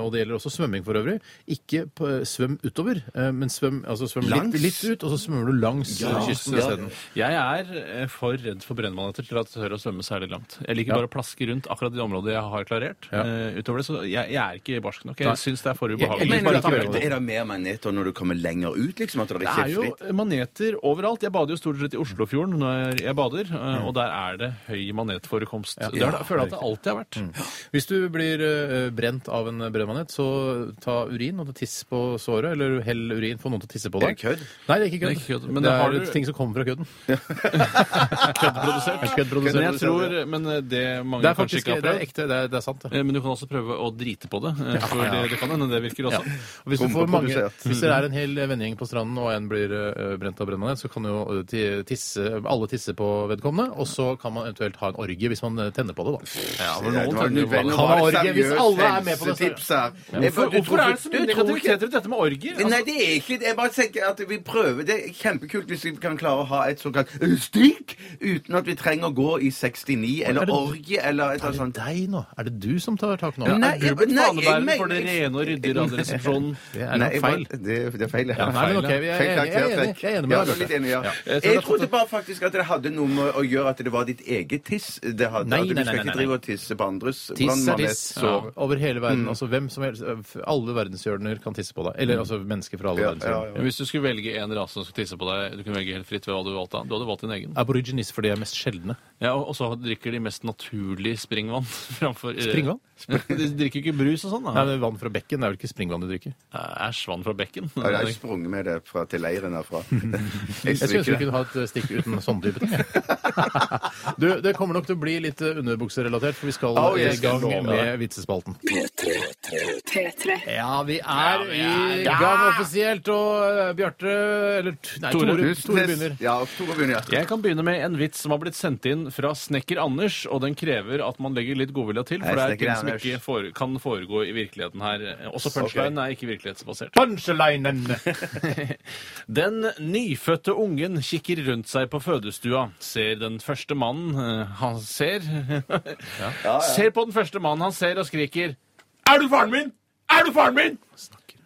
og det gjelder også svømming for øvrig, ikke svøm utover, eh, men svøm, altså svøm Langs? litt, litt ut, og så svømmer du langs eh, kysten Ja. isteden. Jeg er eh, for redd for brennmaneter til at jeg tør å svømme særlig langt. Jeg liker bare å plaske rundt akkurat de områdene jeg har klarert. Ja. Eh, utover det, så jeg, jeg er ikke barsk nok. Nei. Jeg syns det er for Jeg- ubehagelig. jeg liker Men bare er det, er det mer maneter når du kommer lenger ut, liksom? At det Det ikke er jo fritt? maneter overalt. Jeg bader jo stort sett i Oslofjorden når jeg bader, eh, og der er det høy manetforekomst. Det er, det- jeg føler at det alltid har vært. Hvis du blir eh, brent av en brennmanet, så ta urin og tiss på såret, eller hell urin, få noen til å tisse på Er deg. det er kødd? Nei, det er ikke kødd. Det er ikke kødd, men det det er har du- ting som kommer fra kødden. *laughs* Køddprodusert. Køddprodusert. Men jeg tror Men eh, det mange Det er kanskje faktisk ikke har det er prøvd ekte. Det er, det er sant, det. Eh, Men du kan også prøve å drite på det. eh, For det, det kan hende det virker også. Og hvis, du får mange, hvis det er en hel vennegjeng på stranden, og en blir eh, brent av brennende, så kan jo eh, ti- tisse, alle tisse på vedkommende, og så kan man eventuelt ha en orgie hvis man eh, tenner på det, da. Ja, men noen tenner jo det. Kan ha orgie hvis alle er med på det. helsetips her. Jeg Hvorfor, du hvorfor tror- er det så mye du tror ikke- negativiteter i dette med orgier? Altså, Nei, det er ikke det. Jeg bare tenker at vi prøver. Det er kjempekult hvis vi kan klare å ha et såkalt stryk, stikk uten at vi trenger å gå i 69 eller Er orgie eller et Er eller det annet sånt. deg nå? Er det du som tar tak nå? Ja, Nei, er du blitt nei, fanebærer for det rene og ryddige Radioresepsjonen? *laughs* Det er Nei, feil. Det, det er feil, ja. Nei, men ok, er jeg er enig- jeg er enig med Ja, deg, enig, ja. Jeg det trodde bare faktisk at det hadde noe med å gjøre at det var ditt eget tiss. Det hadde, Nei, du nei, skal ikke drive og tisse på andres Tiss er tiss. Over hele verden. Altså hvem som helst. Alle verdenshjørner kan tisse på deg. Eller altså mennesker fra alle Ja, verdens ja, ja. Hvis du skulle velge en rase som skulle tisse på deg, du kunne velge helt fritt hva du valgte, du hadde valgt din egen. Aborigines, for de er mest sjeldne. Ja, og og så drikker de mest naturlig springvann *laughs* framfor Springvann? De drikker ikke brus og sånn, Nei, det er vann fra bekken, det er vel ikke springvann de drikker? Eh, Æsj, vann fra bekken. Ja, Jeg har sprunget med det fra, til leiren herfra. *laughs* Jeg Jeg skulle ønske vi kunne ha et stikk uten sånne type ting. Du, det kommer nok til å bli litt underbukserelatert, for vi skal Oh, i gang med vitsespalten. P3. Ja, vi er i gang offisielt, og eh, Bjarte Eller nei, Tore. Tore, Tore begynner. Ja, Tore begynner, ja. Jeg kan begynne med en vits som har blitt sendt inn fra Snekker Anders, og den krever at man legger litt godvilje til, for Hei, det er ting som Anders. ikke fore, kan foregå i virkeligheten her. Også punchline er ikke virkelighetsbasert. Punchlinen! *laughs* Den nyfødte ungen kikker rundt seg på fødestua, ser den første mannen eh, han ser *laughs* Ser på den første mannen han ser og skriker Er du faren min? Er du faren min?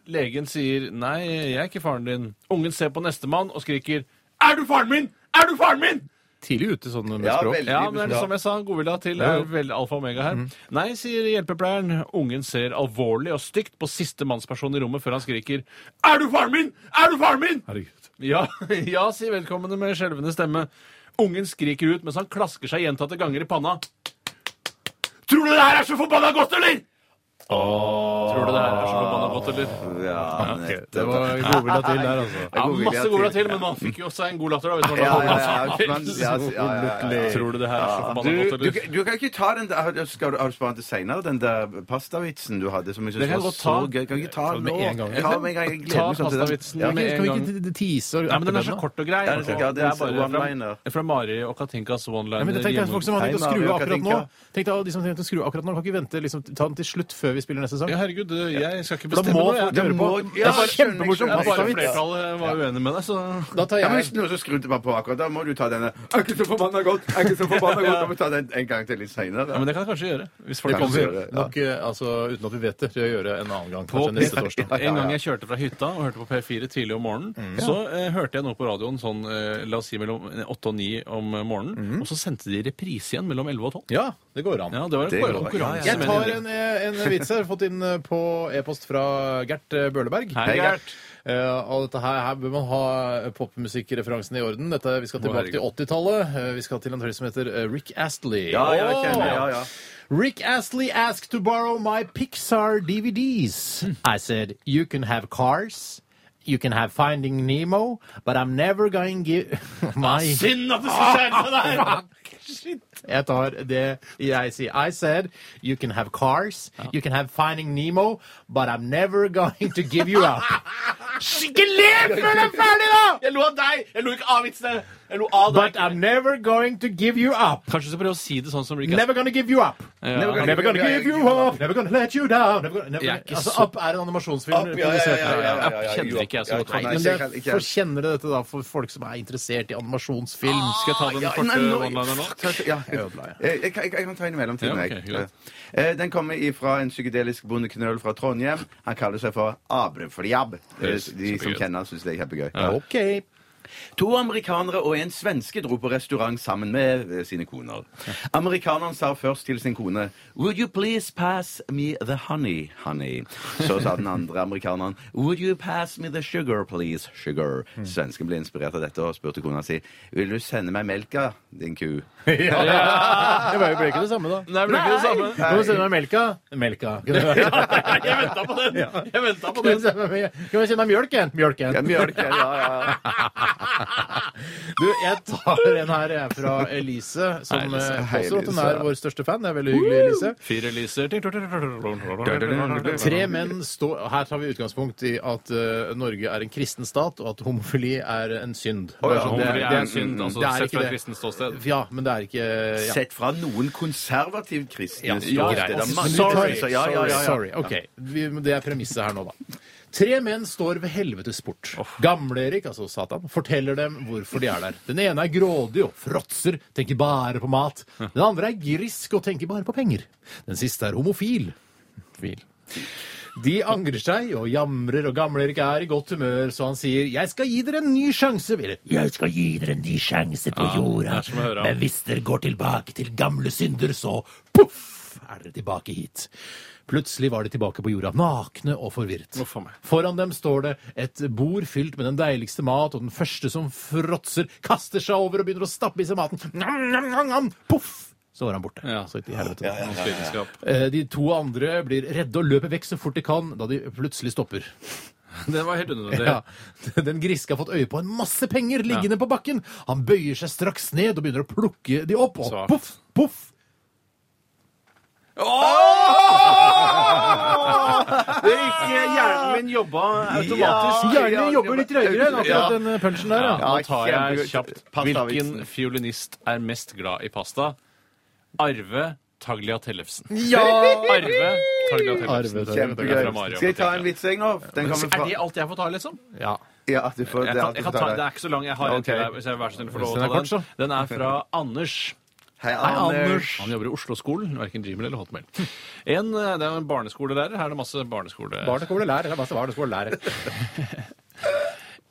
Legen sier nei, jeg er ikke faren din. Ungen ser på neste mann og skriker Er du faren min? Er du faren min? Tidlig ute sånn med Ja, språk. veldig. Ja, men det er som jeg sa, godvilja til veldig alfa og omega her. Nei, sier hjelpepleieren. Ungen ser alvorlig og stygt på siste mannsperson i rommet før han skriker Er du faren min? Er du faren min? Herregud. Ja, *laughs* ja, sier vedkommende med skjelvende stemme. Ungen skriker ut mens han klasker seg gjentatte ganger i panna. Tror du det her er så forbanna godt, eller? Tror du det her er så forbanna godt, eller? Ja, Det var godvilja til der, altså. Ja, masse godvilja til, men man fikk jo også en god latter da. Hvis man Ja, ja, ja, men- ja, ja, ja, ja, ja. Tror du det her er så forbanna Du, godt, du, eller? du kan ikke ta den der Skal du, Har du spart til senere, den der pastavitsen du hadde? Som jeg Det kan jeg var godt så ta. gøy. Kan ikke ta den med nå? en gang. Ta med en gang. Jeg gleder Ta meg sånn til den. pastavitsen Ja. med Skal en vi gang. ikke tease og Nei, men den er så kort og grei. Ja, det er så- ja, det er så one-liner. fra, Mari og Katinkas one-liner. men tenk deg folk som har tenkt å Hei, skru Mario av akkurat nå. Katinka. Tenk deg de som har tenkt å skru av akkurat nå. Kan ikke vente, liksom, ta den til slutt før vi spiller neste sang. Ja, herregud, jeg skal ikke bestemme må noe. folk høre på. må- Det ja, er bare kjempemorsomt. kjempemorsom skjønner. Ja, bare flertallet var uenig med deg, så Da tar Ja, men jeg Hvis noen som skrudde meg på akkurat, da må du ta denne Er ikke så forbanna godt! Er ikke så forbanna godt! *laughs* Da må du ta den en gang til litt ja, seinere. Men det kan jeg kanskje gjøre. Hvis folk Det kommer vi gjøre, ja. nok, eh, altså, uten at vi vet det, til å gjøre en annen gang. På Kanskje neste *laughs* torsdag. Ja, ja, En gang jeg kjørte fra hytta og hørte på P4 tidlig om morgenen, så eh, hørte jeg noe på radioen sånn, eh, la oss si mellom 8 og 9 om morgenen, og så sendte de reprise igjen mellom 11 og 12. Ja, det går an. Ja, det var en Det går an. konkurranse. Jeg tar en, eh, en vits her, fått inn eh, på e-post fra Gert eh, Bøhleberg. Hei, Gert. Eh, og dette her, her bør man ha popmusikkreferansen i orden. Dette, vi skal tilbake til 80-tallet. Eh, vi skal til en artist som heter eh, Rick Astley. Ja, ja, jeg kjenner, ja, ja. Rick Astley asked to borrow my Pixar DVDs. I said, you can have cars. You can have Finding Nemo, but I'm never going to give my Synd at det skal skjære seg der! Jeg tar det jeg sier. I said you can have cars, you can have Finding Nemo, but I'm never *laughs* going to give you up. Ikke le før det er ferdig, da! Jeg lo av deg! Jeg lo ikke av vitsene! Jeg lo av But. I'm never going to give you up. Kanskje du skal prøve å si det sånn som Rick Astley. Never gonna give you up. Ja. Never gonna give you up. Never gonna let you down. Never gonna, never, er altså, så- Up er en animasjonsfilm. Up, ja, ja, ja, ja, ja, ja, ja, ja, Kjenner ikke jeg så godt nei, Men det for kjenner du dette da for folk som er interessert i animasjonsfilm? Skal jeg ta den korte one-lineren nå? Ja, Jeg jeg, jeg, jeg, kan ta en i mellomtiden. Ja, okay, jeg. Eh, Den kommer fra en psykedelisk bondeknøl fra Trondheim. Han kaller seg for Abrefliab. Eh, De som kjenner syns det er kjempegøy. OK. To amerikanere og en svenske dro på restaurant sammen med eh, sine koner. Amerikaneren sa først til sin kone Would you please pass me the honey, honey? Så sa den andre amerikaneren Would you pass me the sugar, please, sugar? Svensken ble inspirert av dette og spurte kona si Vil du sende meg melka, din ku? *laughs* Det ja. Det ble ikke det samme, da. Nei, Ble ikke det samme. Kan du sende meg melka? Melka. *laughs* Jeg venta på den! Jeg på den. kan du sende meg mjølken? Mjølken. Ja, mjølken, ja, ja. *laughs* Du, jeg tar en her jeg, fra Elise, som Hei, Elise. eh, Hei, påstår at hun Elise. er vår største fan. Det er veldig hyggelig, Elise. Fire liser. Tre menn står Her tar vi utgangspunkt i at eh, Norge er en kristen stat, og at homofili er en synd. Å, ja, Det er sånn- det- er en synd, altså det er sett ikke fra det. et kristent ståsted. Ja, men det er ikke ja. Sett fra noen konservativt kristne Ja, ståsted. greit. Det er mange Sorry. Ja, ja, ja, ja. sorry. Ok, vi, det er premisset her nå, da. Tre menn står ved helvetes port. Gamle-Erik, altså Satan, forteller dem hvorfor de er der. Den ene er grådig og fråtser, tenker bare på mat. Den andre er grisk og tenker bare på penger. Den siste er homofil. Fil. De angrer seg og jamrer, og Gamle-Erik er i godt humør, så han sier 'Jeg skal gi dere en ny sjanse'. Eller 'Jeg skal gi dere en ny sjanse på Ja, jorda'. Men hvis dere går tilbake til gamle synder, så poff, er dere tilbake hit. Plutselig var de tilbake på jorda, nakne og forvirret. Meg. Foran dem står det et bord fylt med den deiligste mat, og den første som fråtser, kaster seg over og begynner å stappe i seg maten. Nam, nam, nam, nam. Poff! Så var han borte. Ja. Så. Norsk vitenskap. Eh, De to andre blir redde og løper vekk så fort de kan, da de plutselig stopper. *laughs* Det var helt unødvendig. Ja. *laughs* Den griske har fått øye på en masse penger liggende på bakken. Han bøyer seg straks ned og begynner å plukke de opp, og poff, poff, poff! Det gikk hjernen min jobba automatisk. Gjerne jobber litt trøyere enn akkurat den punchen der. Ja, Ja. nå tar jeg kjapt. Hvilken fiolinist er mest glad i pasta? Arve Taglia Tellefsen. Ja! Arve Taglia Tellefsen. Kjempegøy. Skal jeg ta en vits, jeg nå? Den kommer Er det alt jeg får ta, liksom? ja. Ja, du får, det er kan, alt du jeg kan får ta, det er ikke så lang. Jeg har en til hvis jeg vær så snill får lov å den ta den. Den er fra *laughs* Anders. Hei, Anders. Anders. Han jobber i Oslo-skolen, verken Gmail eller Hotmail. En, eh, det er en barneskolelærer. Her er det masse barneskole... Barneskolelærer. Det er masse barneskolelærer. *laughs*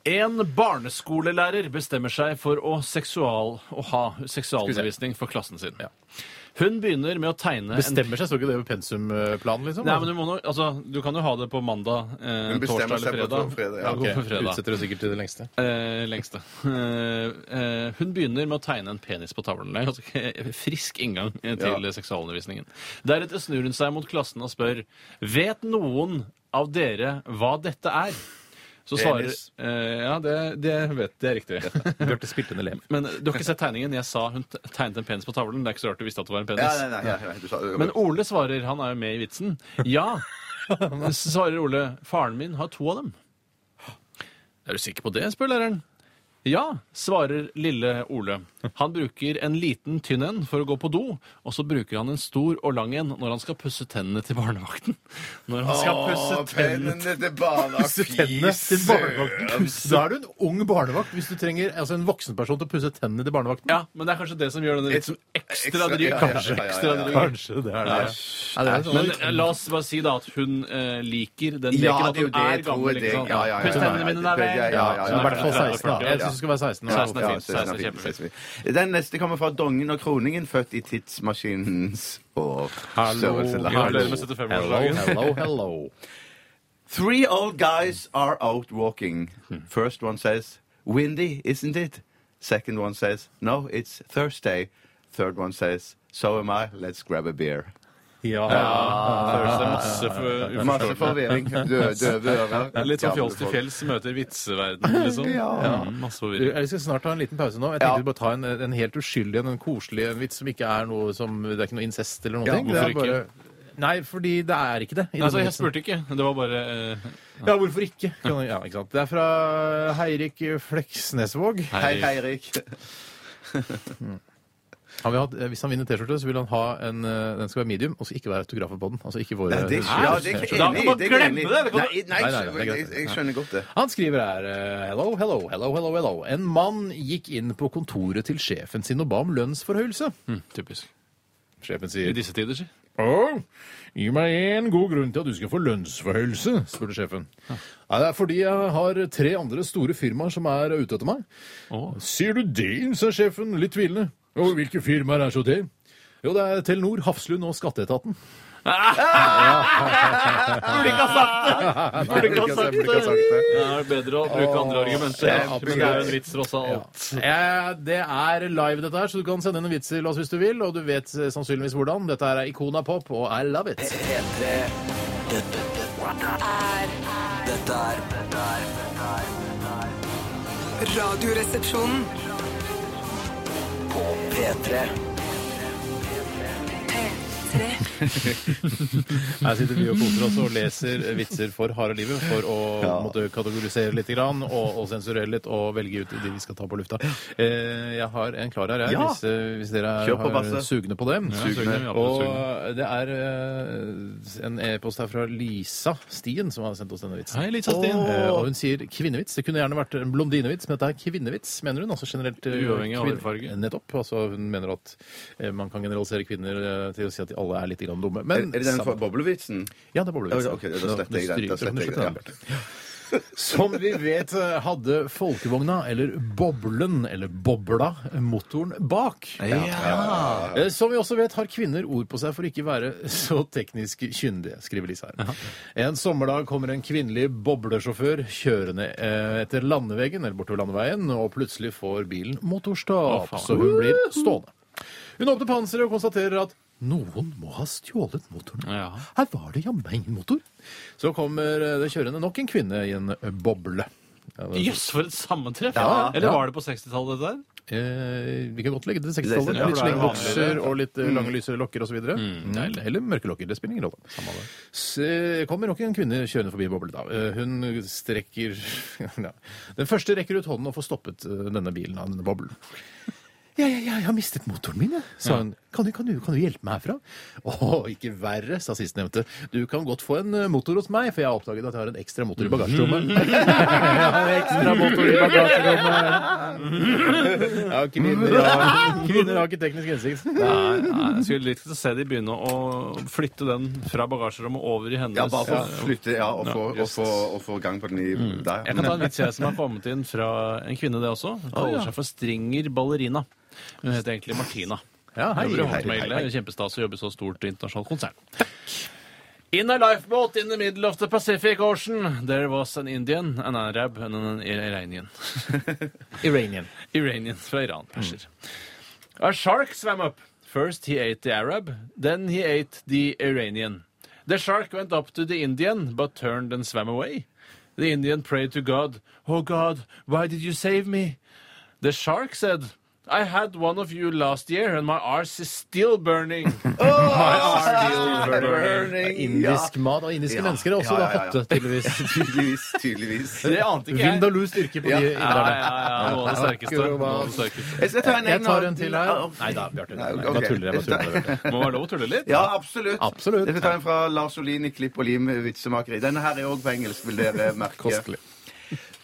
En barneskolelærer bestemmer seg for å, seksual, å ha seksualundervisning for klassen sin. Hun begynner med å tegne en Bestemmer seg, så ikke det med pensumplanen, liksom? Nei, men du, må nå, altså, du kan jo ha det på mandag, eh, Hun bestemmer torsdag seg eller på fredag. fredag, ja. Ja, Ok, fredag. Utsetter det sikkert til det lengste. Eh, lengste. Eh, eh, hun begynner med å tegne en penis på tavlen. Det er ganske *laughs* frisk inngang eh, til Ja. seksualundervisningen. Deretter snur hun seg mot klassen og spør Vet noen av dere hva dette er? Så svarer eh, Ja, det, det vet det er riktig. Bjarte spilte en elev. Men du har ikke sett tegningen? Jeg sa hun te- tegnet en penis på tavlen. Det er ikke så rart du visste at det var en penis. Ja, nei, nei, nei, du sa. Men Ole svarer, han er jo med i vitsen. Ja. Så *laughs* svarer Ole, faren min har to av dem. Er du sikker på det, spør læreren. Ja, svarer lille Ole. Han bruker en liten tynn en for å gå på do, og så bruker han en stor og lang en når han skal pusse tennene til barnevakten. Når han skal pusse Åh, tennene pennene til barnevakten Pusse tennene til barnevakten. Da er du en ung barnevakt hvis du trenger altså en voksen person til å pusse tennene til barnevakten. Ja, men det er kanskje det som gjør denne litt ekstra Ekstra- dryg. ja, ja, Kanskje ja, ja, ja, ekstra dryg. Kanskje det er det. Ja, det er sånn. Men eh, la oss bare si da at hun eh, liker den Ja, leken, at det er hun det er gammel. Ja, ja, ja, Puss ja, ja, tennene mine, da vel. ja, ja, ja, Så i hvert fall 16. da. Jeg 40. syns det skal være 16. ja. 16 er fint. 16 er 16 fint, kjempefint. 16 fint. Den neste kommer fra Dongen og Kroningen, født i tidsmaskinens år. Hallo. Gratulerer med Hello, 75-årsdagen. hello, hello. Three old guys are out walking. First one says, windy, isn't it? Second one says, no, it's Thursday. Third one says, so am I, let's grab a beer. Ja. Føles det masse for Masse forvirring. Døde Døve ører. Litt sånn fjols til fjells møter vitseverden, liksom. Ja. Masse forvirring. Vi skal snart ta en liten pause nå. Jeg tenkte bare ta en, en helt uskyldig en, en koselig en vits som ikke er noe som Det er ikke noe incest eller noe. Ja, hvorfor bare, nei, fordi det er ikke det. Altså, jeg spurte ikke. Det var bare uh, Ja, hvorfor ikke? Kan, ja, ikke sant? Det er fra Heirik Fleksnesvåg. Hei, Eirik. *laughs* Han vil ha, eh, hvis han vinner T-skjorte, så vil han ha en eh, Den skal være medium, og så ikke være autografer på den. Altså ikke våre Nei, det, ja, det er ikke Da enig kan man det er ikke glemme enig i. det, det kan Nei, nei, Nei, nei, det er greit. jeg, jeg skjønner godt det. Han skriver her eh, Hello, hello, hello, hello, hello. En mann gikk inn på kontoret til sjefen sin og ba om lønnsforhøyelse. mm, Typisk. Sjefen I sier disse tider, si. Åh, gi meg en god grunn til at du skal få lønnsforhøyelse, spurte sjefen. Ja, det er fordi jeg har tre andre store firmaer som er ute etter meg. Å. Sier du det, sa sjefen, litt tvilende. Og hvilke firmaer er så det? Jo, det er Telenor, Hafslund og Skatteetaten. Burde ikke ha sagt det! Burde ikke ha sagt det! Det er bedre å bruke andre argumenter. ja, Men det er jo en vits, tross alt. Ja. det er live, dette her, så du kan sende inn en vits til oss hvis du vil. Og du vet eh, sannsynligvis hvordan. Dette er Ikona Pop, og I love it. P3 Dette dette Dette dette er dette er Radioresepsjonen. På P3 P3. *laughs* Her sitter vi og koser oss og leser vitser for harde livet for å måtte kategorisere litt grann, og, og sensurere litt og velge ut de vi skal ta på lufta. Eh, jeg har en klar her, jeg, Ja. hvis, eh, hvis dere er på, har, sugne på det. Ja, sugne. og det er eh, en e-post her fra Lisa Stien som har sendt oss denne vitsen. Hei, Lisa Stien. Eh, og hun sier kvinnevits. Det kunne gjerne vært en blondinevits, men dette er kvinnevits, mener hun. Altså generelt Uavhengig av hårfarge. Nettopp. Altså, hun mener at man kan generalisere kvinner til å si at de alle er litt grann dumme. Men Er, er det den fra boblevitsen? Ja, det er boblevitsen. Ok, da sletter jeg den. Da sletter jeg den, ja. *laughs* Som vi vet eh, hadde folkevogna, eller boblen, eller bobla, motoren bak. Ja. Som vi også vet har kvinner ord på seg for ikke være så teknisk kyndige, skriver Lisa her. En sommerdag kommer en kvinnelig boblesjåfør kjørende eh, etter landeveggen, eller bortover landeveien, og plutselig får bilen motorstopp, så hun blir stående. Hun åpner panseret og konstaterer at noen må ha stjålet motoren. Ja. Her var det jammen ingen motor. Så kommer eh, det kjørende nok en kvinne i en eh, boble. Ja, yes, for et sammentreff! Ja, Eller var det på 60-tallet, dette der? Eh, vi kan godt legge det til 60-tallet. Ja, Litt er slengbukser og litt mm. lange, lyse lokker osv. Mm, eller mørke lokker. Det spiller ingen rolle. Så kommer nok en kvinne kjørende forbi. Eh, Hun strekker *laughs* ja. Den første rekker ut hånden og får stoppet eh, denne bilen av denne boblen. Ja, ja, ja, jeg har mistet motoren min, jeg, sa hun. Kan du, kan, du, kan du hjelpe meg herfra? Å, ikke verre, sa sistnevnte. Du kan godt få en eh, motor hos meg, for jeg har oppdaget at jeg har en ekstra motor i bagasjerommet. *laughs* jeg har en ekstra motor i bagasjerommet. Ja, kvinner har, kvinner har ikke teknisk innsikt. Nei, nei, jeg skulle likt å se de begynne å flytte den fra bagasjerommet over i hennes Ja, bare for å flytte ja, og, få, Ja, og, få, og få gang på den i der. Jeg kan ta en vits jeg som har kommet inn fra en kvinne, det også. Hun kaller seg for Stringer Ballerina. Hun heter egentlig Martina. Ja, hei, Jobber i Hotmail. hei. Kjempestas å jobbe i så stort internasjonalt konsern. In a lifeboat in the middle of the Pacific Ocean, there was an Indian, an Arab and an Iranian. *laughs* Iranian. Iranian fra Iran. Perser. A shark swam up. First he ate the Arab, then he ate the Iranian. The shark went up to the Indian, but turned and swam away. The Indian prayed to God, Oh God, why did you save me? The shark said, I had one of you last year, and my arse is still burning. *laughs* my arse is still burning. Indisk mat og indiske Ja, mennesker er også ja, ja, da ja. hotte, tydeligvis. *laughs* Tydeligvis. tydeligvis. *laughs* Det ante ikke jeg. Vindaloo styrke på de Ja. Ja, ja, inderne. ja, noe av det sterkeste. Noe av det sterkeste. Jeg skal ta en, Jeg tar en til her. Ja, Nei da, Bjarte. Nei, Jeg ok. bare tuller. Jeg bare tuller. Må være lov å tulle litt. Ja, absolutt. Absolutt. Jeg skal ta en fra Lars Olin i Klipp og lim vitsemakeri. Denne her er òg på engelsk, vil dere merke. Kostelig.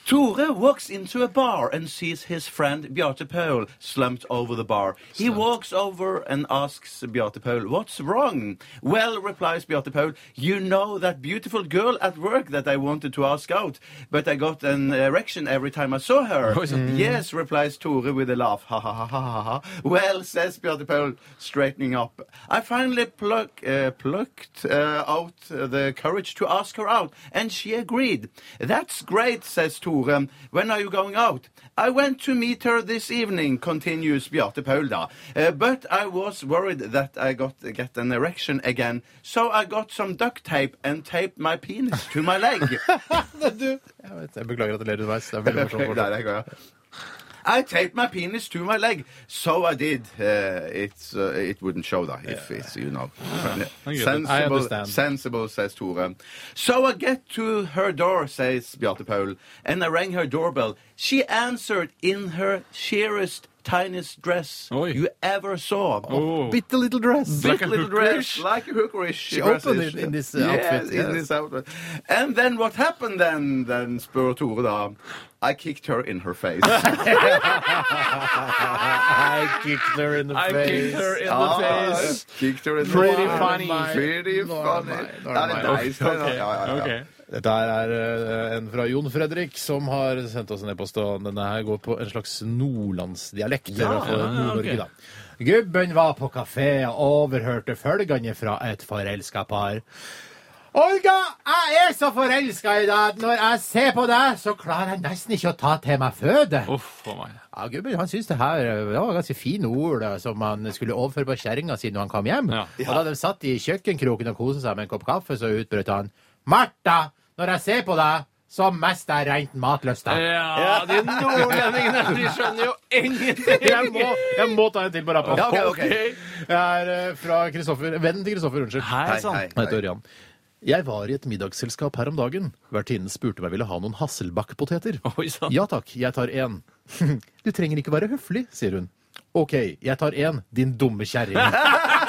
Tore walks into a bar and sees his friend Bjarte Paul slumped over the bar. He walks over and asks Bjarte Paul, What's wrong? Well, replies Bjarte Paul, You know that beautiful girl at work that I wanted to ask out, but I got an erection every time I saw her. Oi, sann. Yes, replies Tore with a laugh. Ha ha ha ha ha ha. Well, says Bjarte Paul, straightening up. I finally pluck, uh, plucked uh, out the courage to ask her out, and she agreed. That's great, says Tore. When are you going out? I went to meet her this evening, continues Bjarte Paul da. Uh, but I was worried that I got get an erection again, so I got some duct tape and taped my penis to my leg. *laughs* Jeg, vet, jeg beklager at jeg ler underveis. Det er veldig morsomt. *laughs* I taped my penis to my leg, so I did. Uh, it's, uh, it wouldn't show that if it's, you know. Sensible, sensible, says Tore. So I get to her door, says Bjarte Paul, and I rang her doorbell. She answered in her sheerest, tiniest dress Oi. you ever saw. Oh. Bitte little dress. Like a little dress, like a hookerish. She dress opened it in this, uh, yes, outfit, in this outfit. And then what happened then? Then spør Tore da. I kicked her in her face. *laughs* I kicked her in the I face. I kicked her in the Ah, face. kicked her in the Pretty funny. Pretty Nå det funny. meg, nå er det Ja, det meg. er nice. Ok, Ja, ja, ja. ok. Dette er eh, en fra Jon Fredrik, som har sendt oss en e-post. og Denne her går på en slags nordlandsdialekt. Ja, ja, ja, Nord-Norge, ok. da. Gubben var på kafé og overhørte følgende fra et forelska par. Olga, jeg er så forelska i deg at når jeg ser på deg, så klarer jeg nesten ikke å ta til meg føde. Uff a meg. Ja, gubben han syntes det her eh, det var ganske fine ord eh, som han skulle overføre på kjerringa si når han kom hjem. Ja. Og da de satt i kjøkkenkroken og koste seg med en kopp kaffe, så utbrøt han Martha, når jeg ser på deg, så mister jeg rent matlyst. Ja, de nordlendingene, de skjønner jo ingenting! Jeg må, jeg må ta en til på rappen. Ja, okay, okay. Jeg er eh, fra Kristoffer, vennen til Kristoffer, unnskyld. Hei Hei, sann. hei, Jeg heter. Ørjan. Jeg var i et middagsselskap her om dagen. Vertinnen spurte om jeg ville ha noen Hasselback-poteter. Ja takk, jeg tar én. *laughs* Du trenger ikke være høflig, sier hun. OK, jeg tar én, din dumme kjerring. *laughs*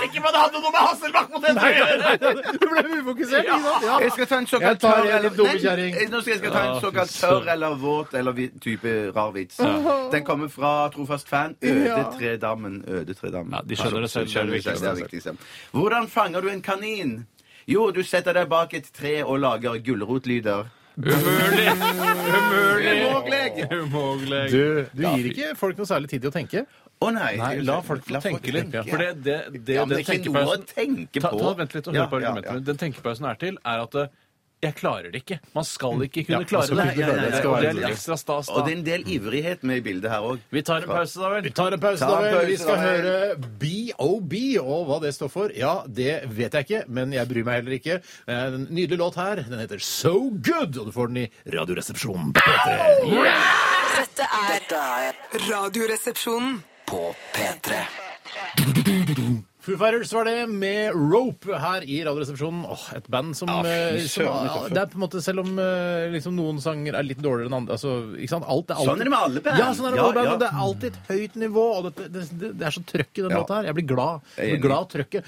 Sikker på at det hadde noe med Hasselback-poteter å gjøre! Du ble ufokusert, ikke sant? Ja. Jeg skal ta en Jeg såkalt tar tørr en eller dumme Nei. Nå skal jeg skal ta en såkalt tørr eller våt eller vi- type rar vits. Den kommer fra trofast fan. Øde Tredammen. Ja, de skjønner det selv, det er Skjønner det det selv, det er viktigste. viktigste. Hvordan fanger du en kanin? Jo, du setter deg bak et tre og lager gulrotlyder. Umulig! Umulig! Umulig! Umulig. Du, du gir ikke folk noe særlig tid til å tenke. Å nei. Nei, la folk få tenke litt. For det, det, det, Ja, men det den er ikke noe å tenkepausen tenke på. ta, Vent litt og hør Ja, på ja, argumentet ja. Den tenkepausen er til, er at eh, jeg klarer det ikke. Man skal ikke kunne Ja, klare det. klare det. nei, skal Og det er litt ekstra stas Og da. det er en del ivrighet med i bildet her òg. Vi tar en pause, da vel? Vi tar en pause, da vel. Vi skal høre BOB, og hva det står for, ja, det vet jeg ikke, men jeg bryr meg heller ikke. Det er En nydelig låt her. Den heter So Good, og du får den i Radioresepsjonen på P3. Dette er Dette er Radioresepsjonen. på P3. Foo Fighters var det med Rope her i Radioresepsjonen. Åh, et band som, Ja, fy eh, som søren, ja, Det er på en måte, Selv om eh, liksom, noen sanger er litt dårligere enn andre altså, ikke sant? Alt er alltid, Sånn er det med alle band. Ja, sånn er det med Ja, alle band, ja. Det er alltid et høyt nivå, og det, det, det, det er så trøkk i den Ja. låta her. Jeg blir glad. Jeg blir glad av trøkket.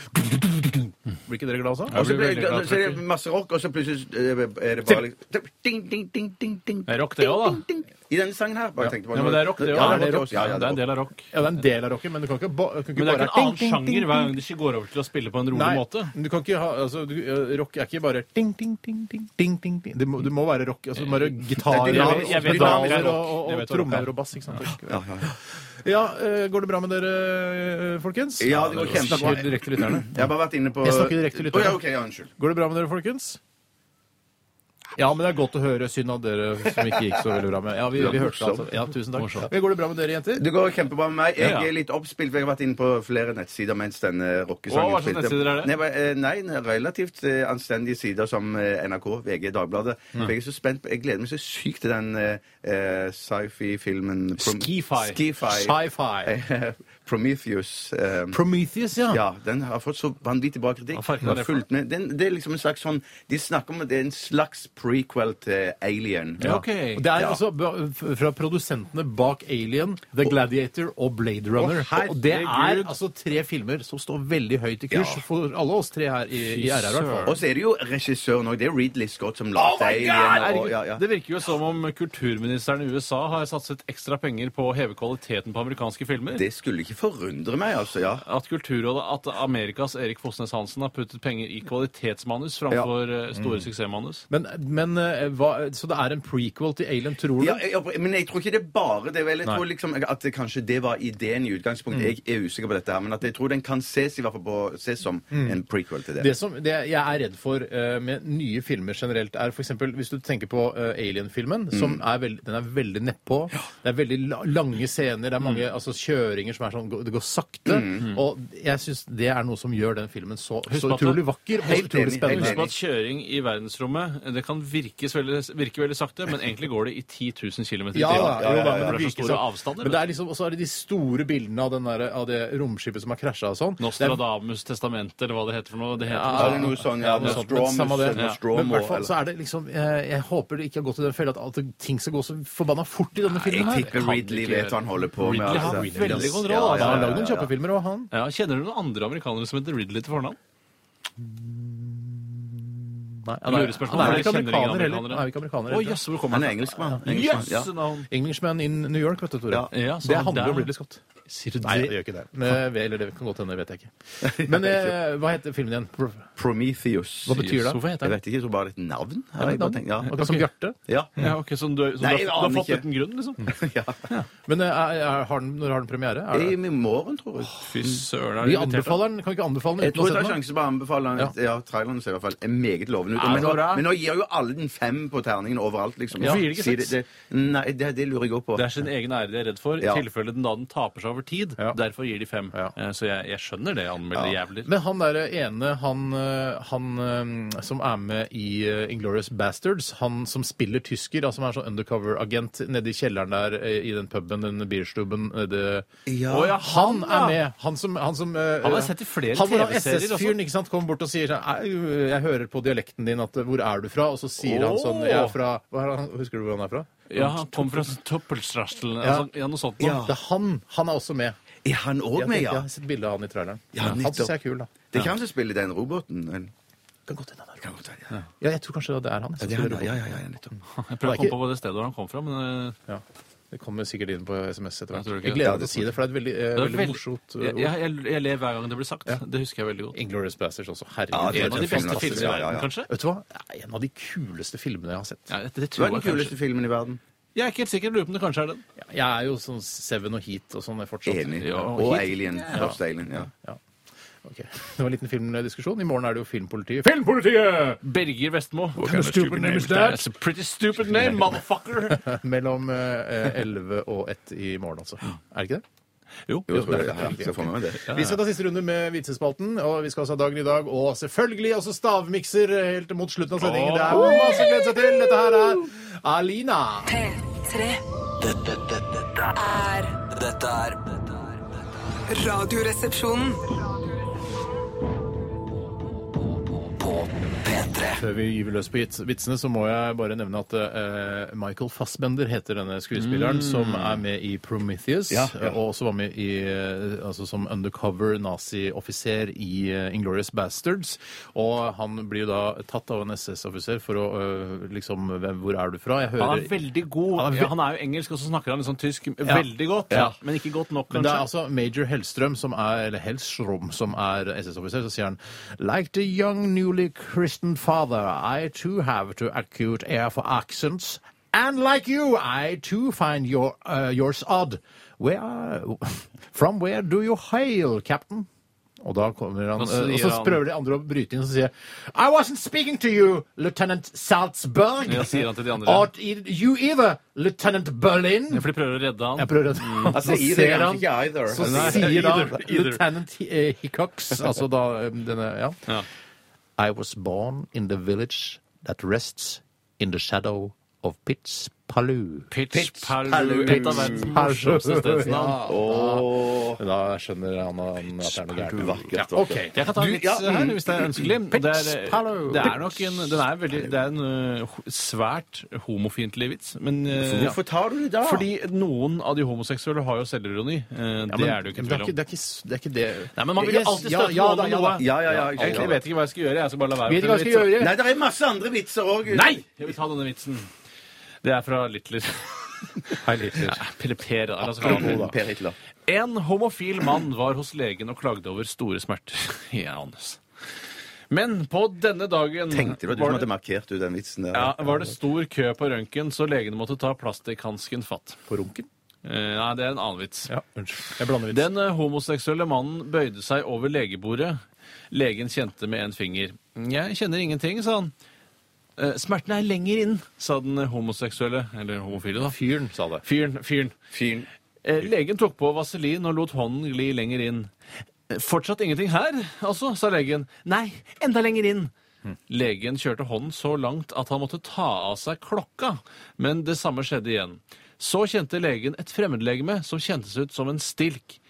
Blir ikke dere glad også? Og så blir veldig glad så er det masse rock, og så plutselig eh, er det bare liksom ding, ding, ding, ding, ding. Det er rock det også, da. Ding, ding, ding. I denne sangen her. Bare tenkte på Ja, men det er rock, det Ja, det er rock. Ja, ja, det er en del av rock. Ja, det er en del av rocken, men du kan ikke, ba, kan ikke Men det er bare ikke en annen ding, ding, sjanger hver gang de ikke går over til å spille på en rolig Nei, måte. du kan ikke ha, altså, du, eh, rock er ikke bare ding, ding, ding, ding, ding, ding, ding. Det, må, det må være rock. Altså, må være gitarer Jeg vet- jeg vet og hva rock er. pedaler og, og, Jeg og vet hva rock trommer er. og bass. Ikke sant? Ja, ja, ja. Ja, eh, Går det bra med dere, eh, folkens? Ja, det går kjempebra. snakker direkte til lytterne. Jeg har bare vært inne på Jeg snakker direkte til lytterne. Å, ja, ok, ja, unnskyld. Går det bra med dere, folkens? Ja, men det er godt å høre. Synd at dere som ikke gikk så veldig bra med. Ja, vi, vi hørte altså. Ja, tusen takk. Morsomt. Går det bra med dere, jenter? Det går kjempebra med meg. Jeg Ja, er litt oppspilt, for jeg har vært inne på flere nettsider mens denne Å, rockesangen hva slags nettsider er det? Nei, bare, eh, nei, relativt eh, anstendige sider som eh, NRK, VG, Dagbladet. Mm. For jeg er så spent på Jeg gleder meg så sykt til den eh, eh, sci-fi-filmen Prom- Ski-fi. Ski-fi. Sci-fi. *laughs* Prometheus. eh, Prometheus, ja. ja, den har fått så vanvittig bra kritikk. Hva farken Den har det fulgt med. Den, det er liksom en slags sånn De snakker om at det er en slags prequel til Alien. Ja, ok. Og Det er altså fra produsentene bak Alien, The Gladiator og Blade Runner. Å, og det er altså tre filmer som står veldig høyt i kurs Ja. for alle oss tre her i, i RR. i hvert fall. Og så er det jo regissøren òg. Det er Ridley Scott som lagde Alien. Og, ja, ja. Det virker jo som om kulturministeren i USA har satset ekstra penger på å heve kvaliteten på amerikanske filmer. Det skulle ikke forundre meg, altså. ja. At Kulturrådet, at Amerikas Erik Fosnes Hansen har puttet penger i kvalitetsmanus framfor eh, store Mm. suksessmanus. Men, men eh, hva, Så det er en prequel til Alien, tror du? Ja, jeg, men jeg tror ikke det er bare det. Vel, jeg Nei. tror liksom at det, kanskje det var ideen i utgangspunktet. Jeg er usikker på dette, her, men at jeg tror den kan ses i hvert fall på, ses som en prequel til det. Det som det jeg er redd for eh, med nye filmer generelt, er f.eks. hvis du tenker på eh, Alien-filmen, som er veld, den er veldig nedpå. Det er veldig la lange scener, det er mange altså, kjøringer som er sånn Det går sakte. Og jeg syns det er noe som gjør den filmen så, så utrolig vakker og Helt utrolig spennende. Husk at kjøring i verdensrommet det kan virkes veldig, virke veldig sakte, men egentlig går det i 10 000 km i Ja, ja, ja, ja, For det er så virker store så- avstander. Men det er liksom, og så er det de store bildene av, den der, av det romskipet som har krasja og sånn. Nostradamus testamente, eller hva det heter for noe. Det heter Ja, Ja, det noe sånn, ja, noe sånt, men Nostromus, eller i Nostromo, hvert fall så er det liksom Jeg, jeg håper det ikke har gått i den fella at, at ting skal gå så forbanna fort i denne filmen Jeg tipper Ridley vet hva han holder på med. Ridley har altså. veldig god kontroll, ja, Ja, han har lagd noen kjappe filmer òg, han. Ja, Kjenner du noen andre amerikanere som heter Ridley til fornavn? Nei, han er, han er ikke amerikaner heller. Han er ikke amerikaner heller. jøss, hvor Han er han engelskmann. Englishman in New York, vet du, Tore. Ja. Ja, det handler om Ridley Scott. Sier du Nei, det det? gjør ikke det. Men, eller det kan godt hende, vet jeg ikke. *laughs* Men eh, hva heter filmen igjen? Pro- Prometheus. Hva betyr det? Hvorfor Jeg heter den? vet ikke, jeg tror bare det et navn. Har jeg bare tenkt, ja. Akkurat som Bjarte. Ja. Ja, ok, Så du, så Nei, du, jeg har, du har aner fått ikke. uten grunn, liksom? *laughs* ja. Men eh, er, er, har den, når har den premiere? Er I morgen, tror jeg. Fy søren, er Vi da? anbefaler den. Kan vi ikke anbefale den Jeg uten tror å jeg tar sjansen på å anbefale den. Ja. Ja, traileren ser i hvert fall er meget lovende ut. Ja, Men så nå, men nå gir jo alle den fem på terningen overalt, liksom. Hvorfor gir de ikke Si seks? det- det- Nei, det, det lurer jeg òg på. Det er sin egen ære de er redd for, i Ja. tilfelle den da den taper seg over tid. Ja. Derfor gir de fem. Ja. Eh, Så jeg, jeg skjønner det, anmelder jævler. Men han der ene, han, eh, han eh, som er med i Inglorious Bastards, han som spiller tysker, altså som er sånn undercover-agent nede i kjelleren der i den puben, den bierstubben nede Ja. Å ja, han ja. er med! Han som, han som Han har sett i flere TV-serier Han SS-fyren ikke sant, kommer bort og sier sånn Jeg hører på dialekten din at Hvor er du fra? Og så sier han sånn Jeg er fra hva er han, Husker du hvor han er fra? Ja, han kom fra Toppelstrastel, Ja. altså, ja, noe sånt. Ja. Det er han! Han er også med. Er han òg med, ja? jeg har sett bilde av han i traileren. Ja, han synes syns jeg er kul, da. Det er ikke han som spiller den roboten? eller? Kan godt hende er ja. Ja, jeg tror kanskje det er han. Ja, det er han, ja, ja, ja, nettopp. Jeg prøver å komme på det stedet hvor han kom fra, men eh, Det kommer sikkert inn på SMS etter hvert. Jeg, Jeg gleder Ja, meg til å si det, for det er et veldig, eh, er veldig veld- morsomt ord. Jeg, jeg, jeg ler hver gang det blir sagt. Det husker jeg veldig godt. Inglorious Bastards også. Herregud. er En av de beste altså. filmene i Ja, ja, verden, ja. kanskje? Vet du hva? En av de kuleste filmene jeg har sett. Ja, det, det Hva er den jeg kuleste filmen i verden? Jeg er ikke helt sikker. Lurer på om det kanskje er den. Jeg er jo sånn Seven og Heat og sånn fortsatt. Enig. Ja, Og hit. Alien. Først Alien, ja. Ok. Det var en liten filmdiskusjon. I morgen er det jo Filmpolitiet. Filmpolitiet! Berger Vestmo. kind of stupid name is that? That's a pretty stupid name, *laughs* motherfucker! *laughs* Mellom eh, 11 og 1 i morgen, altså. Er det ikke det? Jo. Jo, det tror det, det er ja, riktig. vi det. Vi skal ta siste runde med vitsespalten, og vi skal også ha dagen i dag. Og selvfølgelig også stavmikser helt mot slutten av sendingen. Det er masse å glede seg til. Dette her er Alina. P3 Dette, dette, dette er Dette er dette er Radioresepsjonen. P3 Før vi gyver løs på vitsene, så må jeg bare nevne at eh, Michael Fassbender heter denne skuespilleren, som er med i Prometheus, Ja, ja. og også var med i, eh, altså som undercover nazi-offiser i uh, Inglorious Bastards. Og han blir jo da tatt av en SS-offiser for å eh, liksom hvem- Hvor er du fra? Jeg hører Han er veldig god. Han er Ja, han er jo engelsk, og så snakker han litt sånn tysk veldig godt. Ja. Men ikke godt nok, Men det er altså Major Hellstrøm, som er, eller Hellstrom, som er SS-offiser, så sier han Like the young newly christened father, I too have to acute air for accents. And like you, I too find your, uh, yours odd. Where, *laughs* from where do you hail, captain? Og da kommer han, og så, og så han- prøver de andre å bryte inn og så sier I wasn't speaking to you, Lieutenant Salzburg. Ja, sier han til de andre. Or you either, Lieutenant Berlin. Ja, For de prøver å redde han. Jeg prøver å *laughs* Altså, Så i det ser er han- ikke either. så sier da either, either. Lieutenant eh, Hickox, *laughs* altså da eh, denne Ja. Ja. I was born in the village that rests in the shadow of Pitts Paloo. Pitch Palu, Palu. et av verdens morsomste stedsnavn. Da skjønner han at det er noe gærent. Vakkert. Ja, okay. Jeg kan ta en vits ja, her, hvis det er ønskelig. Det er, det er nok en, den er veldig, det er en uh, svært homofiendtlig vits. Men ø, Hvorfor tar du det da? Fordi noen av de homoseksuelle har jo selvironi. Uh, Ja, det er det jo ikke det tvil om. det, er ikke, det er ikke det Nei, men man vil jo alltid støtte ja, noen da, med noe. Ja, ja, ja. Jeg egentlig vet ikke hva jeg skal gjøre. Jeg skal bare la være. Vet ikke hva jeg skal gjøre? Nei, det er masse andre vitser òg. Nei! Jeg vil ta denne vitsen. Det er fra Littler. *laughs* Hei, Hitler. Eller Per. da, La oss kalle. Per Hitler. En homofil mann var hos legen og klagde over store smerter *laughs* i anus. Men på denne dagen Tenkte du at du som hadde markert ut den vitsen der? ja, var det stor kø på røntgen, så legen måtte ta plastikkhansken fatt. På runken? Eh, nei, det er en annen vits. Ja, unnskyld. Jeg blander vits. Den eh, homoseksuelle mannen bøyde seg over legebordet. Legen kjente med en finger. Jeg kjenner ingenting, sa han. «Eh, Smerten er lenger inn, sa den homoseksuelle, eller homofile, da. Fyren sa det. Fyren, fyren. Fyren. Eh, Legen tok på vaselin og lot hånden gli lenger inn. «Eh, Fortsatt ingenting her, altså, sa legen. Nei, enda lenger inn. Legen kjørte hånden så langt at han måtte ta av seg klokka, men det samme skjedde igjen. Så kjente legen et fremmedlegeme som kjentes ut som en stilk.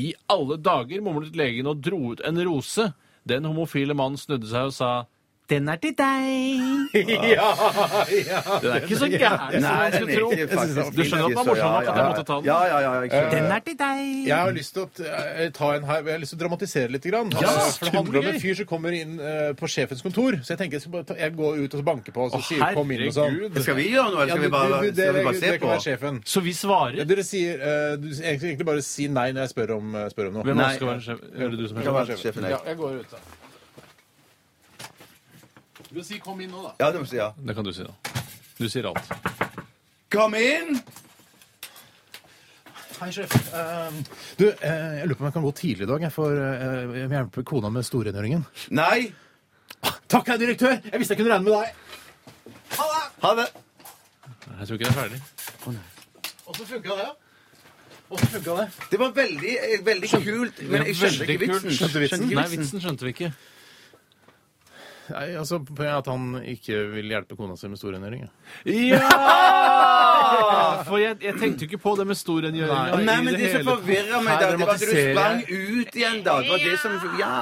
I alle dager, mumlet legen og dro ut en rose. Den homofile mannen snudde seg og sa den er til deg. *laughs* ja, ja. Den er ikke så gæren som man skulle tro. Du skjønner at den er morsom nok at jeg måtte ta den? Ja, ja, ja. Den er til deg. Jeg har lyst til å eh, ta en her, jeg har lyst til å dramatisere litt. Grann. Ja, Altså, for det handler om en fyr som kommer inn eh, på sjefens kontor. Så jeg tenker jeg, skal bare ta, jeg går ut og så banker på og så Å, sier kom inn og sånn. herregud. Skal vi gjøre noe, eller Ja, skal du, vi bare, du, du, skal vi dere, bare se dere kan på? være sjefen. Så vi svarer? Dere sier eh, du, egentlig bare si nei når jeg spør om, eh, spør om noe. Hvem av oss skal være sjef? Er det du som er kan sjef? være sjefen, jeg. Ja, jeg går ut, da. Du si 'kom inn' nå, da. Ja, det må jeg si, ja. Det kan du si, da. Du sier alt. Kom inn! Hei, sjef. Eh, du, eh, jeg lurer på om jeg kan gå tidlig i dag. Jeg får eh, jeg hjelpe kona med storrengjøringen. Nei! Takk, herr direktør! Jeg visste jeg kunne regne med deg. Ha det! Ha det Jeg tror ikke det er ferdig. Åssen funka det? Åssen funka det? Det var veldig, eh, veldig kult, men jeg skjønte ikke vitsen. Skjønte vitsen? Nei, vitsen skjønte vi ikke. Nei, altså At han ikke vil hjelpe kona si med storrengjøring. ja. Ja! *laughs* For jeg, jeg tenkte jo ikke på det med storrengjøring. Nei, men det som forvirra meg, da, det var at du sprang ut igjen, da. Det var det som Ja!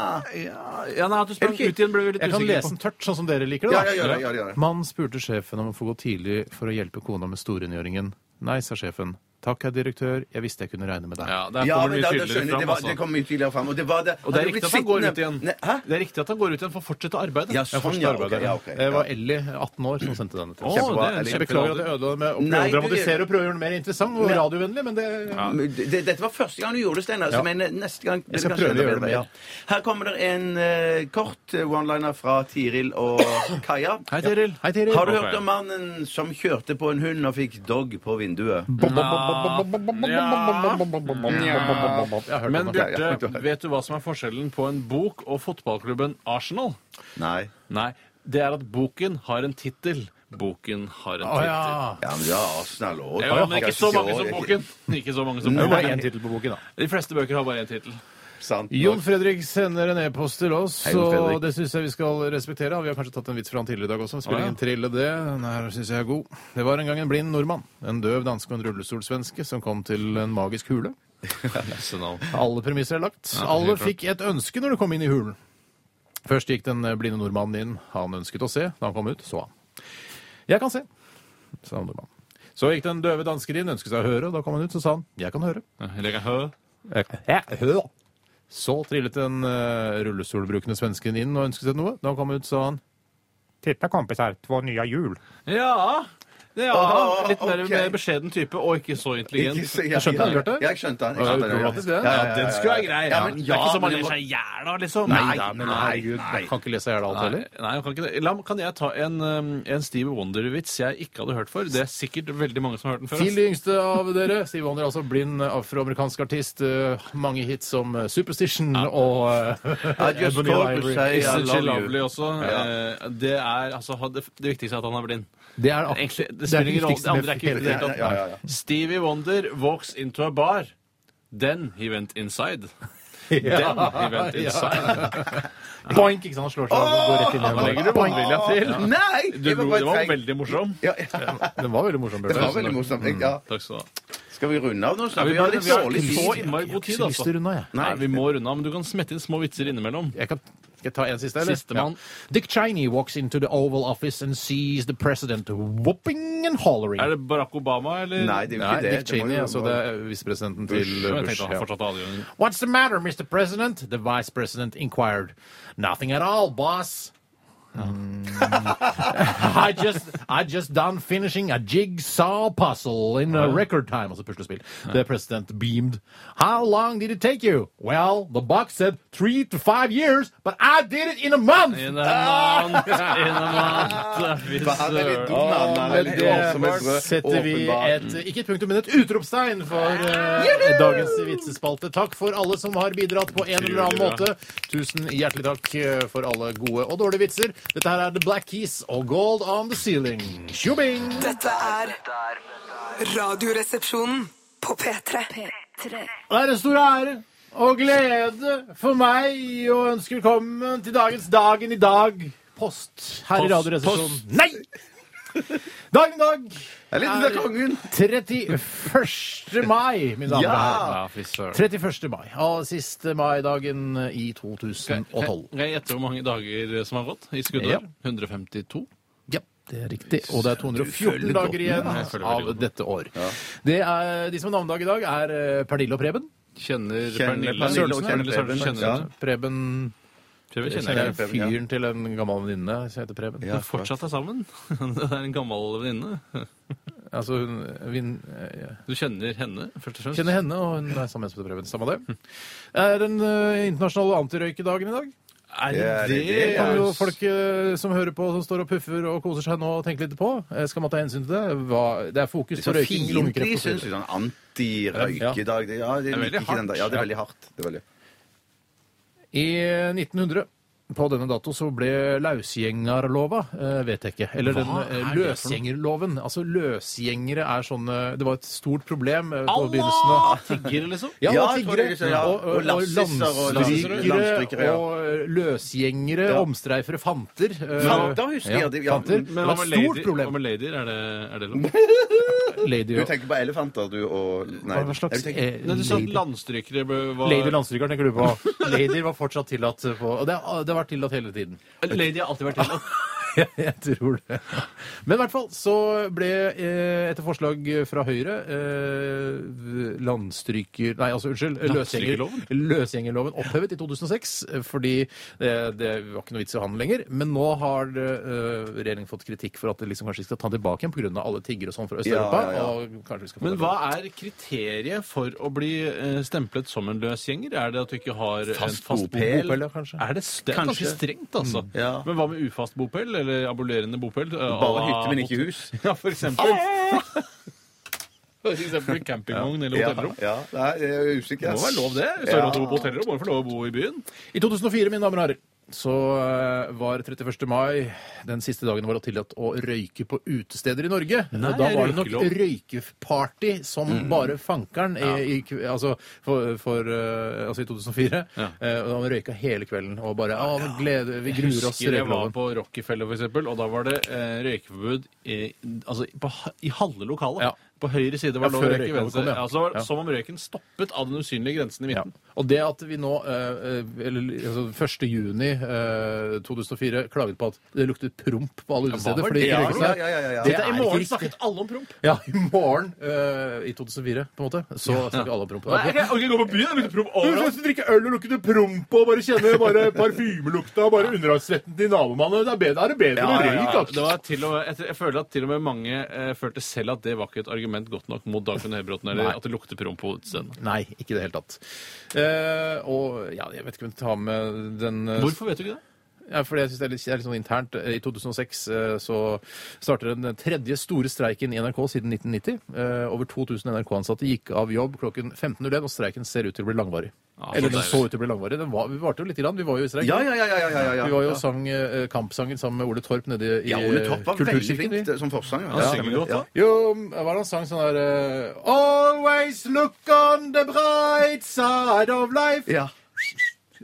Ja, nei, At du sprang Er ut igjen, ble vi litt Jeg kan lese på. den tørt, sånn som dere liker det. Ja, ja, ja, ja, ja. Mannen spurte sjefen om å få gå tidlig for å hjelpe kona med storrengjøringen. Nei, sa sjefen. Takk, herr direktør. Jeg visste jeg kunne regne med deg. Ja, Der Ja, kommer men det da, mye da skjønner jeg. fram. Det, var, Altså. det kom mye tydeligere fram. Og det, var det, Og det er hadde riktig blitt at han går ut igjen. Ne, Hæ? Det er riktig at han går ut igjen for å fortsette arbeidet. Ja, sånn, forstår ja. arbeidet. ok, ja, ok, Det var. Ellie, 18 år, som sendte denne til Å, oss. det er en Jeg beklager at jeg ødela med å prøve Nei, å du- dramatisere og prøve å gjøre den mer interessant og radiovennlig, men det Men det, Dette var første gang du gjorde det, Steinar. Ja. Men mener neste gang blir Jeg skal det kanskje prøve å enda gjøre det bedre. med, Her kommer det en eh, kort eh, one-liner fra Tiril og Kaja. Hei, Tiril. Hei, Tiril. Har du hørt om mannen som kjørte på en hund og fikk dog på vinduet? Men. Bjarte, vet du hva som er forskjellen på en bok og fotballklubben Arsenal? Nei. Nei, det er at boken har en tittel. Boken har en tittel. ja. Ja, men det er Arsenal òg. Ja, men ikke så mange som boken. Ikke så mange som Det er boken. én tittel på boken, da. De fleste bøker har bare én tittel. Sant. Jon Fredrik sender en e-post til oss, Hei, Jon og det syns jeg vi skal respektere. Vi har kanskje tatt en vits fra han tidligere i dag også. Spiller Å, ja. ingen trille det. Den her syns jeg er god. Det var en gang en blind nordmann, en døv danske og en rullestolsvenske som kom til en magisk hule. *laughs* Alle premisser er lagt. Ja, Alle klart. fikk et ønske når de kom inn i hulen. Først gikk den blinde nordmannen inn. Han ønsket å se. Da han kom ut, så han. Jeg kan se, sa nordmannen. Så gikk den døve dansken inn, ønsket seg å høre. Da kom han ut, så sa han. Jeg kan høre. Eller hø. Jeg kan høre. Så trillet den uh, rullestolbrukende svensken inn og ønsket seg noe. Da han kom ut, sa han. Titta kompisar, två nya hjul. Ja. Er litt mer, okay. beskjeden type, og ikke så intelligent. Ikke så- Jeg skjønte den, Bjarte. Ja, jeg skjønte den. Ja. Ja, ja, ja, ja, Den skulle være grei. Ja, men det er ikke så man ler seg i hjel av, liksom. Nei, nei, men nei, herregud, nei. kan ikke lese i hjel alt heller. nei, kan ikke det. La, kan jeg ta en, um, en Steve Wonder-vits jeg ikke hadde hørt før? Det er sikkert veldig mange som har hørt den før. Til de yngste av dere, Steve Wonder, altså blind afroamerikansk artist. eh, mange hits som eh, Superstition og I just Ebony to Ivory. say I love you. lovely også? Eh, Det er altså det viktigste er at han er blind. Det er, Egentlig, det er spiller ingen rolle. viktigste Det andre er ikke viktig i det hele tatt. Ja, ja, ja. Stevie Wonder walks into a bar. Then he went inside. *laughs* Ja, Then he went ja. inside. *laughs* Boink! Ikke sant? Han slår seg og går rett inn Da legger du vannvilja til. Nei! Du, det var veldig morsom. ja, ja, Den var veldig morsom, Det var veldig morsomt. Jeg- Ja. Takk skal du ha. Skal vi runde av nå? Ja, vi, Vi har litt dårlig så tid. innmari god Jeg har tid, ikke lyst til å altså. runde av, jeg. Nei, vi må runde av, men du kan smette inn små vitser innimellom. Jeg kan, skal jeg ta en siste, eller? Sistemann. Dick Cheney walks into the Oval Office and sees the president whooping and hollering. Er det Barack Obama, eller? Nei, det er jo Nei, det. Dick Cheney, jo- altså det er visepresidenten til Bush. Bush. ja. What's the matter, Mr. President? The vice president inquired. Nothing at all, boss. Mm. *laughs* I just I just done finishing a jigsaw puzzle in a record time. Altså puslespill. The president beamed. How long did it take you? Well, the box said three to five years, but I did it in a month! In a month, in a month. *laughs* Fy er litt søren. er setter vi et ikke et punktum, men et utropstegn for uh, dagens vitsespalte. Takk for alle som har bidratt på en eller annen måte. Tusen hjertelig takk eh, for alle gode og dårlige vitser. Dette her er The Black Keys og Gold on the Ceiling. Tjobing! Dette er Radioresepsjonen på P3. Det er en stor ære og glede for meg å ønske velkommen til dagens Dagen i dag. Post her i Radioresepsjonen. Nei! Dagen i dag er kongen. 31. mai, mine damer og herrer. Ja, fy 31. mai. Og siste maidagen i 2012. Kan jeg gjette hvor mange dager som har gått i skuddår? Ja. 152? Ja, det er riktig. Og det er 214 dager igjen av dette år. Det er, de som har navnedag i dag, er eh, Pernille og Preben. Kjenner Kjenner Pernille Sørensen? kjenner Pernille Sørensen. Kjenner Ja. Preben kjenner jeg. Preben, fyren til en gammel venninne som heter Preben. Ja. Men fortsatt er sammen? *laughs* Det er en gammel venninne. Altså, hun vin, ja. Du kjenner henne, først og fremst? kjenner henne, og hun er sammen med Preben. Samme det. Det er den uh, internasjonale antirøykedagen i dag. Er det det- det? Kan jo folk eh, som hører på, som står og puffer og koser seg nå, tenke litt på. Eh, Skal man ta hensyn til det? Hva, det er fokus Så på røyking, fiendtlig, lungekreft og så syns videre. Sånn anti-røykedag. Det- Ja, det Det er liker veldig ikke den der. Ja, det er veldig hardt. Det er veldig... I 1900 på denne dato så ble lausgjengerlova, eh, ikke. Eller den Hva eh, er det for løsgjengerloven. Altså løsgjengere er sånn Det var et stort problem eh, på begynnelsen av Tiggere, liksom? Ja, jeg tror tiggere. det er ja. Og, og, Og og lassiser og landstrykere landstrykere, ja. og eh, løsgjengere, Ja. omstreifere, fanter. eh, Fanter husker jeg, det- ja. fanter. Men Det hva var med et stort lady- problem. hva med ladyer? Er det, er det lov? *laughs* Lady Du tenker på elefanter, du, og Nei. Hva slags Jeg tenker- eh, Nei, du sa at lady? landstrykere var Lady landstrykere, tenker du på. *laughs* Lady var fortsatt tillatt på Og det, har- det har vært tillatt hele tiden. Lady har alltid vært tillatt. *laughs* *laughs* Jeg tror det. Men i hvert fall så ble, eh, etter forslag fra Høyre, eh, landstryker... Nei, altså unnskyld, løsgjenger, Landstrykerloven? løsgjengerloven opphevet i 2006, eh, fordi det, det var ikke noe vits i å ha den lenger. Men nå har eh, regjeringen fått kritikk for at det liksom kanskje skal ta den tilbake igjen pga. alle tiggere og sånn fra Øst-Europa. Ja, ja, ja. Men hva er kriteriet for å bli eh, stemplet som en løsgjenger? Er det at du ikke har en Fast fast bopel? bopel, ja, kanskje. Er det, det er ganske Kanskje. strengt, altså. ja. Men hva med ufast bopel, eller abulerende bopel? Bare hytte, men ikke hus. *laughs* Ja, for eksempel. *laughs* For eksempel campingvogn eller Ja, hotellrom. ja. det jeg er usikker. Det må være lov, det. Hvis du har råd til å bo på hotellrom, må du få lov å bo i byen. I 2004, mine damer og herrer, så eh, var 31. mai den siste dagen det var tillatt å røyke på utesteder i Norge. Nei, da var det nok røykeparty som bare fankeren i, i, altså, for, for, eh, altså i 2004. Ja. Eh, da man røyka hele kvelden og bare Å, vi gleder, vi gruer oss til Husker jeg var på Rockefeller, for eksempel, og da var det eh, røykeforbud i, altså, på, i halve lokalet. Ja. På høyre side var Ja, det lov å før røyke, venstre. kom, ja. Ja, så var, Ja. Som om røyken stoppet av den usynlige grensen i Ja. midten. Og det at vi nå, eh, eh, eller altså 1. juni eh, 2004, klaget på at det luktet promp på alle utesteder fordi det? ikke røykes ja, der. ja, ja, ja. Det er I morgen snakket alle om promp. Ja, i morgen eh, i 2004, på en måte, så snakker alle om promp. Nei, jeg kan ikke gå på byen, det lukter promp overalt. drikke øl og lukte promp og bare kjenne bare parfymelukta og bare underhavsvetten til nabomannen. Det er bedre, er det bedre Ja, med ja, ja. røyk, altså. Jeg føler at til og med mange eh, følte selv at det var ikke et argument godt nok mot Dagfinn Høybråten, eller Nei. at det lukter promp på utestedet. Nei, ikke i det hele tatt. Eh, og ja, jeg vet ikke om jeg tar med den eh, Hvorfor vet du ikke det? Ja, fordi jeg synes det er litt, det er litt sånn internt. I 2006 eh, så starter den tredje store streiken i NRK siden 1990. Eh, Over 2000 NRK-ansatte gikk av jobb klokken 15.01, og streiken ser ut til å bli langvarig. Ja, så Eller den deilig. så ut til å bli langvarig. Den var, vi varte jo litt, grann. vi var jo i streik. Ja, ja, ja. ja, ja, ja, ja. Vi var jo og sang eh, kampsangen sammen med Ole Torp nede i Ja, Ole Topp var veldig Kulturkirken. flink vi. som forsanger. Han synger godt, da. Jo, hva var det han sang sånn der eh, Always look on the bright side of life. Ja.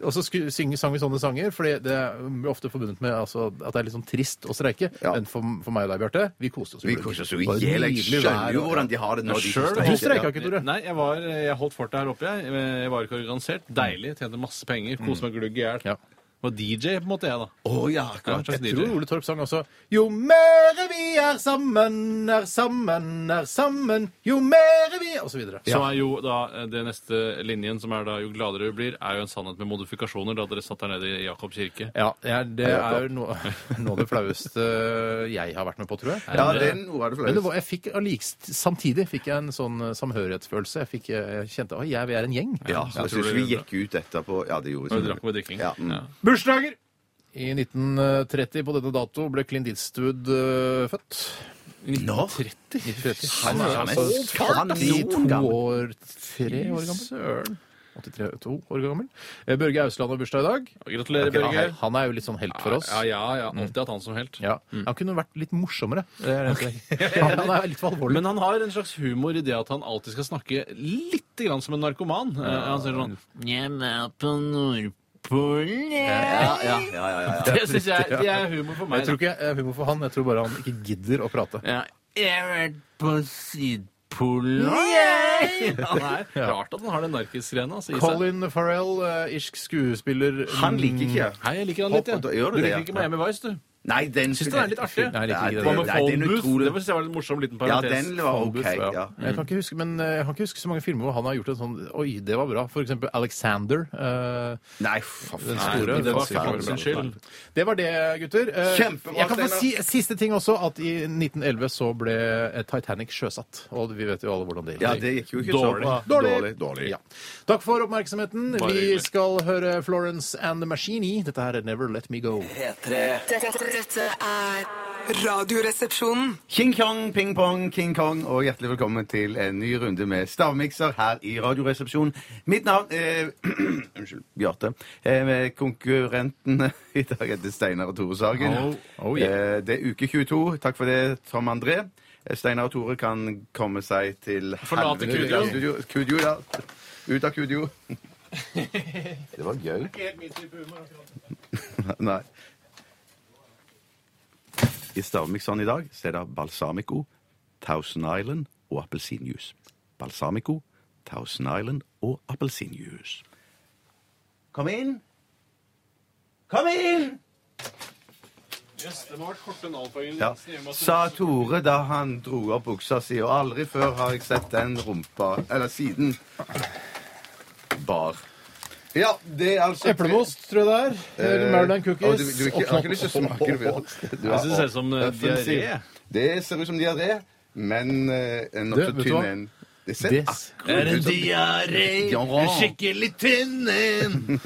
Og så sku- synger, sang vi sånne sanger, fordi det er ofte forbundet med altså, at det er litt sånn trist å streike. Ja. Men for, for meg og deg, Bjarte, vi koste oss. jo Vi koser oss jo i hjel. Jeg skjønner jo hvordan de har det når de Du streika ikke, Tore. Nei, jeg, var, jeg holdt fortet her oppe, jeg. Jeg var ikke organisert. Deilig. Tjente masse penger. Koste meg glugg i hjel. Ja. Var DJ, på en måte, jeg, da. Å ja, Ja, akkurat. slags Jeg DJ. tror Ole Torp sang også Jo mere vi er sammen, er sammen, er sammen, jo mere vi Og så videre. Så er jo da eh, det neste linjen, som er da jo gladere du blir, er jo en sannhet med modifikasjoner, da dere satt der nede i Jakob kirke. Ja, det er, det er jo noe, noe av det flaueste jeg har vært med på, tror jeg. Ja, det er noe av det Men det flaueste. var, jeg fikk allikst, samtidig fikk jeg en sånn eh, samhørighetsfølelse. Jeg, fikk, eh, jeg kjente at vi er en gjeng. Ja, så jeg tror syns vi gikk ut etterpå. Ja, det gjorde Og vi. drakk med drikking. Ja. mm. Bursdager! I 1930 på denne dato ble Clint Eastwood eh, født. Nå? 1930. Han er- han er Han er 82 år, tre år gammel. Søren. 83 to år gammel. Eh, Børge Ausland har bursdag i dag. Gratulerer, Ok, Børge. Han er jo litt sånn helt for oss. Ja, ja, ja. Alltid hatt han som helt. Ja. Han kunne vært litt morsommere. Det er det jeg. Han er litt for alvorlig. Men han har en slags humor i det at han alltid skal snakke litt grann som en narkoman. Eh, Han sier sånn Jeg var på Nordpolen, jeg. Ja, ja, ja, ja, ja. Det syns jeg det er humor for meg. Jeg tror ikke jeg er humor for han. Jeg tror bare han ikke gidder å prate. Ja. Jeg har vært på Sydpolen, jeg. *laughs* Han er rart at han har den narkisgreiene altså, i seg. Colin Farrell, eh, irsk skuespiller Han liker ikke Hei, jeg liker han litt, jeg. Gjør du Du det, liker ja? ikke Miami Vice, du? Nei, den Syns den er litt artig. Nei, jeg liker ikke Hva det. med Nei, Phone den er Booth? utrolig- Det synes jeg var en morsom liten Ja, parentes. den var Phone OK. Ja. Ja. Jeg kan ikke huske men eh, jeg kan ikke huske så mange filmer hvor han har gjort en sånn Oi, det var bra. For eksempel Alexander. eh, Nei, for Den faen. store, men det var ikke hans skyld. Det var det, gutter. Eh, Kjempebra, Jeg kan få Steinar. si siste ting også, at i 1911 så ble eh, Titanic sjøsatt. Og vi vet jo alle hvordan det gikk. Ja, det gikk jo ikke Dårlig. så dårlig. Dårlig. Dårlig. Dårlig. Ja. Takk for oppmerksomheten. Bare Vi hyggelig. skal høre Florence and the Machine. Dette her er Never Let Me Go. P3 Dette, dette er Radioresepsjonen. King Kong, ping pong, King Kong, og hjertelig velkommen til en ny runde med stavmikser her i Radioresepsjonen. Mitt navn er *clears throat* Unnskyld, Bjarte. Eh, Konkurrentene *laughs* i dag heter Steinar og Tore Sagen. Oh, oh yeah. Eh, Det er uke 22. Takk for det, Tom André. Eh, Steinar og Tore kan komme seg til Forlate Kudjo Kudio. Ja. Kudio, ja. Ut av Kudio. *laughs* Det var gøy. *laughs* Nei. I stavmikseren i dag så er det balsamico, Thousand Island og appelsinjuice. Balsamico, Thousand Island og appelsinjuice. Kom inn! Kom inn! det må ha vært korte navn Ja. Sa Tore da han dro opp buksa si, og aldri før har jeg sett den rumpa Eller siden bar. Ja, det er altså Eplemost, tror jeg det er. Eller Eh, Maryland og cookies. Du, du, ikke, har ikke lyst til å smake det? Du Jeg synes det ser ut som eh, diaré. Det ser ut som diaré, men eh, en Du, nokså vet du tynn hva? en. Det ser Det- akkurat ut som diaré, Diaré. skikkelig tynn en.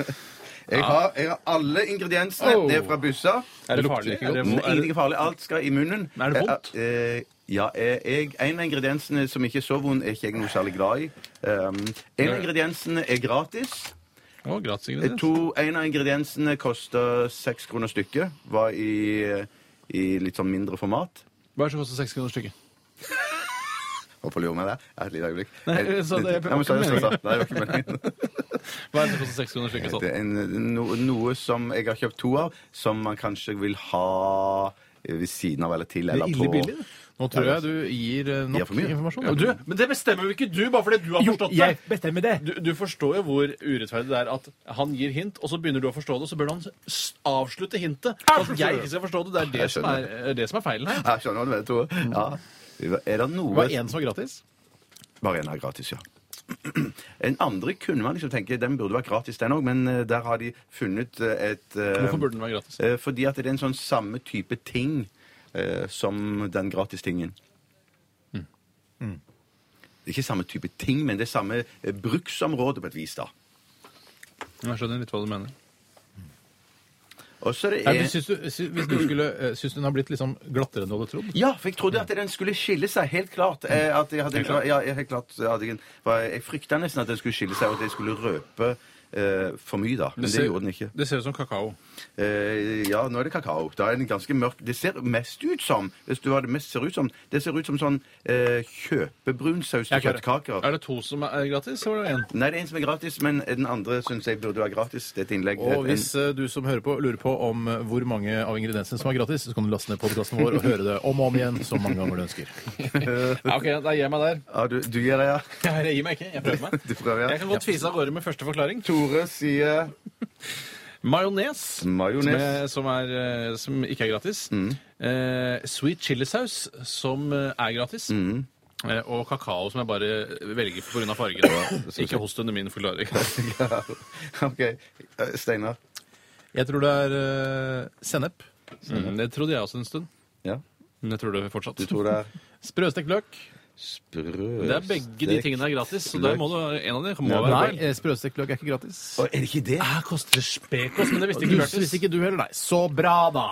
jeg har, jeg har alle ingrediensene. Oh. Det er fra bussa. Er det farlig? Er det, er Ingenting det, er farlig. Alt skal i munnen. Er det vondt? Eh, eh, ja, eh, jeg, En av ingrediensene som ikke er så vond, er ikke jeg noe særlig glad i. Um, en av ingrediensene er gratis. Å, gratis ingrediens. To, en av ingrediensene koster seks kroner stykket. Var i, i litt sånn mindre format. Hva er det som koster seks kroner stykket? *laughs* Hvorfor lurer meg der. Et lite øyeblikk. Nei, så det er Nei, men så- ikke så- Nei, det var ikke meningen. Hva er det som koster seks kroner stykket? Det Sånn? en, no, noe som jeg har kjøpt to av, som man kanskje vil ha ved siden av eller til eller Det er ille billig, det. Nå tror jeg du gir eh, Gir nok informasjon. Ja, du, men det bestemmer jo ikke du, bare fordi du har Jo, forstått det. jeg bestemmer det. Du, du forstår jo hvor urettferdig det er at han gir hint, og så begynner du å forstå det, og så bør han s- avslutte hintet. At jeg ikke skal forstå det. Det er det, Jeg som er, det som er feilen her. Jeg skjønner hva du mener, Tore. Ja. Er det noe Var en som var gratis? Bare en er gratis, ja. *clears throat* En andre kunne man liksom tenke den burde vært gratis, den òg, men eh, der har de funnet eh, et eh, Hvorfor burde den være gratis? eh, Fordi at det er en sånn samme type ting eh, som den gratistingen. Mm. Det er ikke samme type ting, men det er samme eh, bruksområde på et vis, da. Jeg skjønner litt hva du mener. Og så er Nei, syns du, syns, du skulle, eh, syns du den har blitt liksom glattere enn du hadde trodd? Ja, for jeg trodde at den skulle skille seg, helt klart. Eh, At jeg hadde ja, helt klart hadde jeg, jeg frykta nesten at den skulle skille seg, og at jeg skulle røpe eh, for mye, da. Men det, ser- gjorde den ikke. Det ser ut som kakao. Eh, ja, nå er det kakao. Da er den ganske mørk. Det ser mest ut som Hvis du har det mest ser ut som Det ser ut som sånn eh, kjøpebrunsaus til er kjøttkaker. Er det to som er gratis, eller det én? Nei, det er en som er gratis, men den andre syns jeg burde være gratis. Det er et innlegg. Og hvis eh, du som hører på, lurer på om eh, hvor mange av ingrediensene som er gratis, så kan du laste ned podkasten vår og høre det om og om igjen så mange ganger du ønsker. *laughs* Ja, ok, da gir jeg meg der. ja, du, du gir deg, ja? Jeg gir meg ikke. Jeg prøver meg. *laughs* Prøver, Jeg kan godt fise av gårde med første forklaring. Tore sier Majones. Majones. Som, er, som, er, eh, som ikke er gratis. Eh, sweet chilisaus, som eh, er gratis. Eh, og kakao, som jeg bare velger pga. fargen. Ikke host under min forklaring. *laughs* OK. Steinar? Jeg tror det er uh, sennep. Mm, det trodde jeg også en stund. Ja. Men jeg tror det fortsatt. Du tror det er *laughs* Sprøstekt løk. Sprø... Det er begge de tingene er gratis, så der må du, en av dem må være Nei, feil. sprøstekt løk er ikke gratis. Å, er det ikke det? Ah, koster det spekos? Men det visste Du ikke Bjørtis. visste ikke du heller, nei. Så bra, da!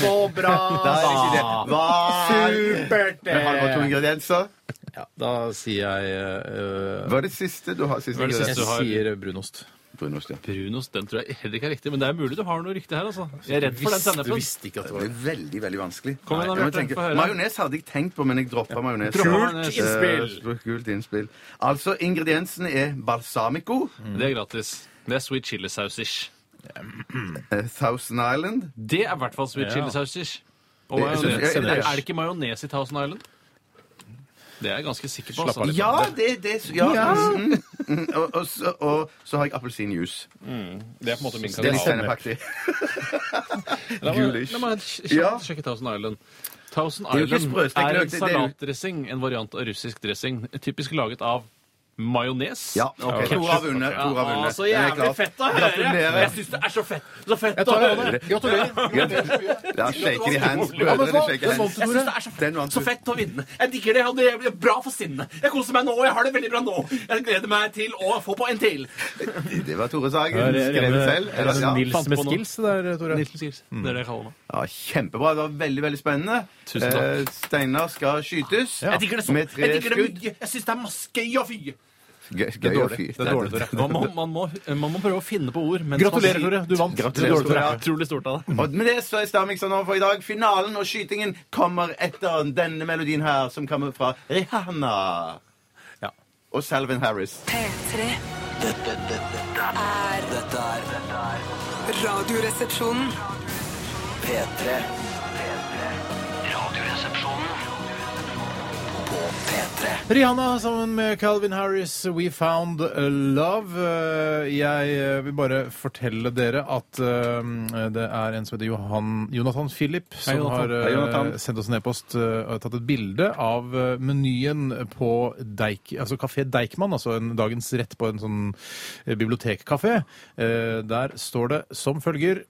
Så bra, *laughs* Nei, ikke det. da! Hva? Supert! Men har du bare to ingredienser? Ja, da sier jeg uh, Hva er det siste du har? Siste Hva er det Jeg siste? ingrediens? du har- sier brunost. Brunost, ja. Brunost, den tror jeg heller ikke er riktig, men det er mulig du har noe riktig her, altså. Jeg er redd for den Du sennepen. visste ikke at det var Det Det er veldig, veldig vanskelig. Kom igjen da, jeg må Bjarte, tenke- få høre. Majones hadde jeg tenkt på, men jeg droppa majones. Droppa Eh, majones. innspill. eh, Kult innspill. Altså, ingrediensene er balsamico, Det er gratis. Det er sweet chilisaus-ish. eh, Thousand Island Det er i hvert fall sweet Ja. chilisaus-ish. Og Jeg synes- majones. jeg- Er det ikke majones i Thousand Island? Det er jeg ganske sikker på. Slapp av Altså. litt. Ja, det, det ja. Mm, mm, og, og, så, og så har jeg appelsinjuice. Det er på en måte min Det er litt kanal. sennepaktig. *laughs* La meg, Gulish. la meg kjapt Ja. sjekke Thousand Island. Thousand er jo ikke Island sprøstekt er en det- det er jo- salatdressing, en variant av russisk dressing, typisk laget av majones. Ja, Okay. Ketchup. Tore har vunnet. to har vunnet. så Den er jævlig klar. fett å høre! Gratulerer. Jeg syns det er så fett Så fett å tar det av høre! Gratulerer. Ja, shaker i hands. Brødrene shaker hands. Jeg syns det er så Den fett, så fett å vinne. Jeg digger det, og det er bra for sinnet. Jeg koser meg nå, og jeg har det veldig bra nå. Jeg gleder meg til å få på en til. Det var Tore Sagen. Det- Skrevet selv. Eller, Ja. Nils med skills der, Tore? Nilsen Skills. Det er det jeg kaller meg. Ja, Kjempebra. Det var veldig veldig spennende. Tusen takk. Eh, Steinar skal skytes Jeg digger det så. med tre Jeg digger det skudd. mye. Jeg syns det er masse gøy å fy. Gøy, Det er gøy og dårlig. Det er dårlig, Tore. Man må, man, må, man må prøve å finne på ord. mens Gratulerer, sier- Tore. Du vant. Gratulerer, er Tore. Utrolig stort av deg. Og med det så er Stamikson over for i dag. Finalen og skytingen kommer etter denne melodien her, som kommer fra Rihanna. Ja. Og Salvin Harris. P3 Dette, Dette er dette er Radioresepsjonen. P3 Rihanna sammen med Calvin Harris, We Found Love. Eh, Jeg eh, vil bare fortelle dere at eh, det er en som heter Johan, Jonathan Philip, som Jonathan. har Hei, sendt oss en e-post og tatt et bilde av menyen på Deik, altså Kafé Deichman, altså en dagens rett på en sånn bibliotekkafé. Der står det som følger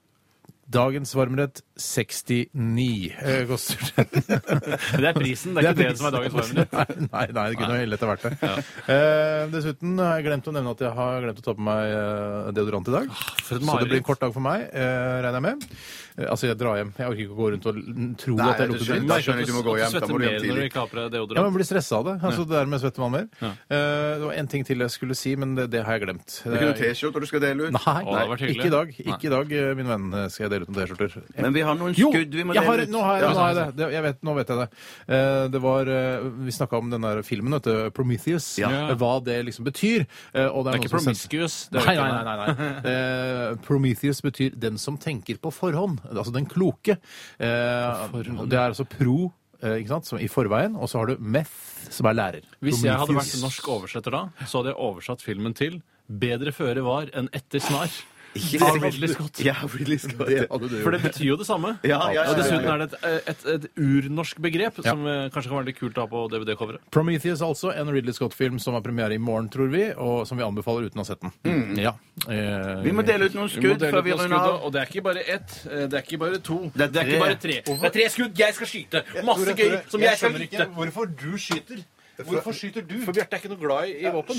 Dagens varmrett 69 eh, koster *laughs* Det er prisen, det er ikke det som er dagens varmrett. *laughs* Nei, nei, nei, det kunne jo ha vært det. Eh, dessuten har jeg glemt å nevne at jeg har glemt å ta på meg eh, deodorant i dag. Ah, så det blir en kort dag for meg, eh, regner jeg med. Eh, altså, jeg drar hjem. Jeg orker ikke å gå rundt og tro Nei, at jeg lukter dritt. Da skjønner jeg du må gå hjem. Da svetter må du hjem tidlig. deg Ja, deodorant. man blir stressa av det. Altså, Dermed svetter man mer. Uh, det var en ting til jeg skulle si, men det, det har jeg glemt. Det er ikke noen T-skjorter du skal dele ut? Nei, Å, det ikke i dag. Ikke i dag, eh, min venn, skal jeg dele ut noen T-skjorter. Men vi har noen skudd vi må dele ut. nå har jeg, nå har jeg det. det jeg vet, nå vet jeg det. Uh, det var, uh, vi snakka om den der filmen, vet du, Prometheus. Ja. Hva det liksom betyr. Og Det er ikke promiscuous. Det er Nei, ikke nei, nei. nei, nei. *laughs* Eh, Prometheus betyr 'den som tenker på forhånd'. Altså den kloke. Eh, det er altså pro eh, ikke sant, som i forveien, og så har du meth, som er lærer. Hvis jeg hadde vært norsk oversetter da, så hadde jeg oversatt filmen til 'Bedre føre var enn etter snar'. Ikke Av. Ridley Scott. Ja, Ridley Scott. Det hadde du For det gjort. betyr jo det samme. Ja, ja, ja, Og dessuten er det et, et, et urnorsk begrep som eh, kanskje kan være litt kult å ha på DVD-coveret. Prometheus, altså. En Ridley Scott-film som har premiere i morgen, tror vi, og som vi anbefaler uten å ha sett den. Ja. Eh, Vi må dele ut noen Vi må skudd dele før ut vi noen runder skudd, av. og det er ikke bare ett, eh, det er ikke bare to, Det er det er ikke bare tre. Det er tre skudd jeg skal skyte! Masse gøy som jeg skal lytte. hvorfor du skyter. Hvorfor skyter du? For Bjarte er ikke noe glad i, i våpen.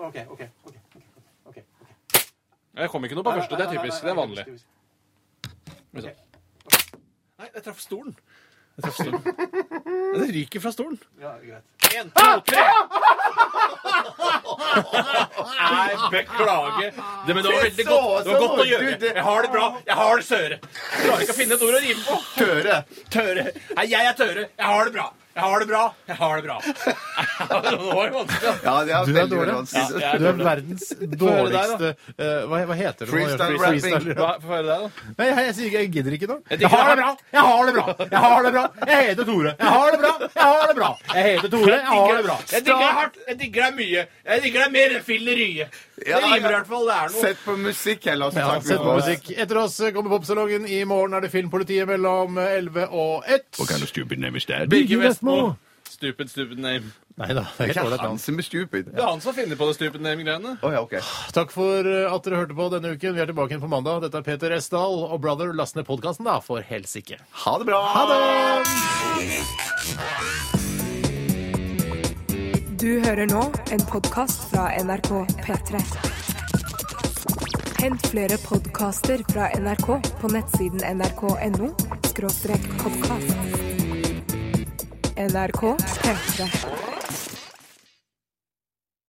Ok, ok, ok. Jeg kom ikke noe på første. Det er typisk. Det er vanlig. Nei, jeg traff stolen. Jeg traff stolen. Det ryker fra stolen. Ja, greit. En, to, tre! Nei, beklager. Det, men det var veldig godt. Det var godt å gjøre. Jeg har det bra. Jeg har det søre. Jeg klarer ikke å finne et ord å rime på. Tøre. Tøre. Nei, jeg er Tøre. Jeg har det bra. Jeg har det bra. Jeg har det bra. *laughs* Var vanskelig. Ja, det er Du er dårlig. vanskelig. Ja, Du er verdens dårligste uh, hva, hva heter det? Freestyle rapping. Få høre deg, da. Nei, jeg, jeg jeg gidder ikke nå. Jeg Jeg har det bra! Jeg har det bra! Jeg har det bra! Jeg heter Tore. Jeg har det bra! Jeg har det bra! Jeg heter Tore. Jeg har det bra. Jeg digger deg hardt. Jeg digger deg mye. Jeg digger deg mer enn Ja, Det rimer i ja. hvert fall. Det er noe. Sett på musikk heller, Ja, snakker sett på musikk. Etter oss kommer Popsalongen. I morgen er det Filmpolitiet mellom 11 og 1. Birke Vestmo. Stupid, stupid stupid name. Nei da, det er Det ikke er ålreit. han som er stupid. Det er han som finner på det stupid name-greiene. Oh, ja, ok. Takk for uh, at dere hørte på denne uken. Vi er tilbake igjen på mandag. Dette er Peter Esdal og Brother. Last ned podkasten, da, for helsike. Ha det bra! Ha det! Du hører nå en podkast fra NRK P3. Hent flere podkaster fra NRK på nettsiden nrk.no podkast. NRK P3.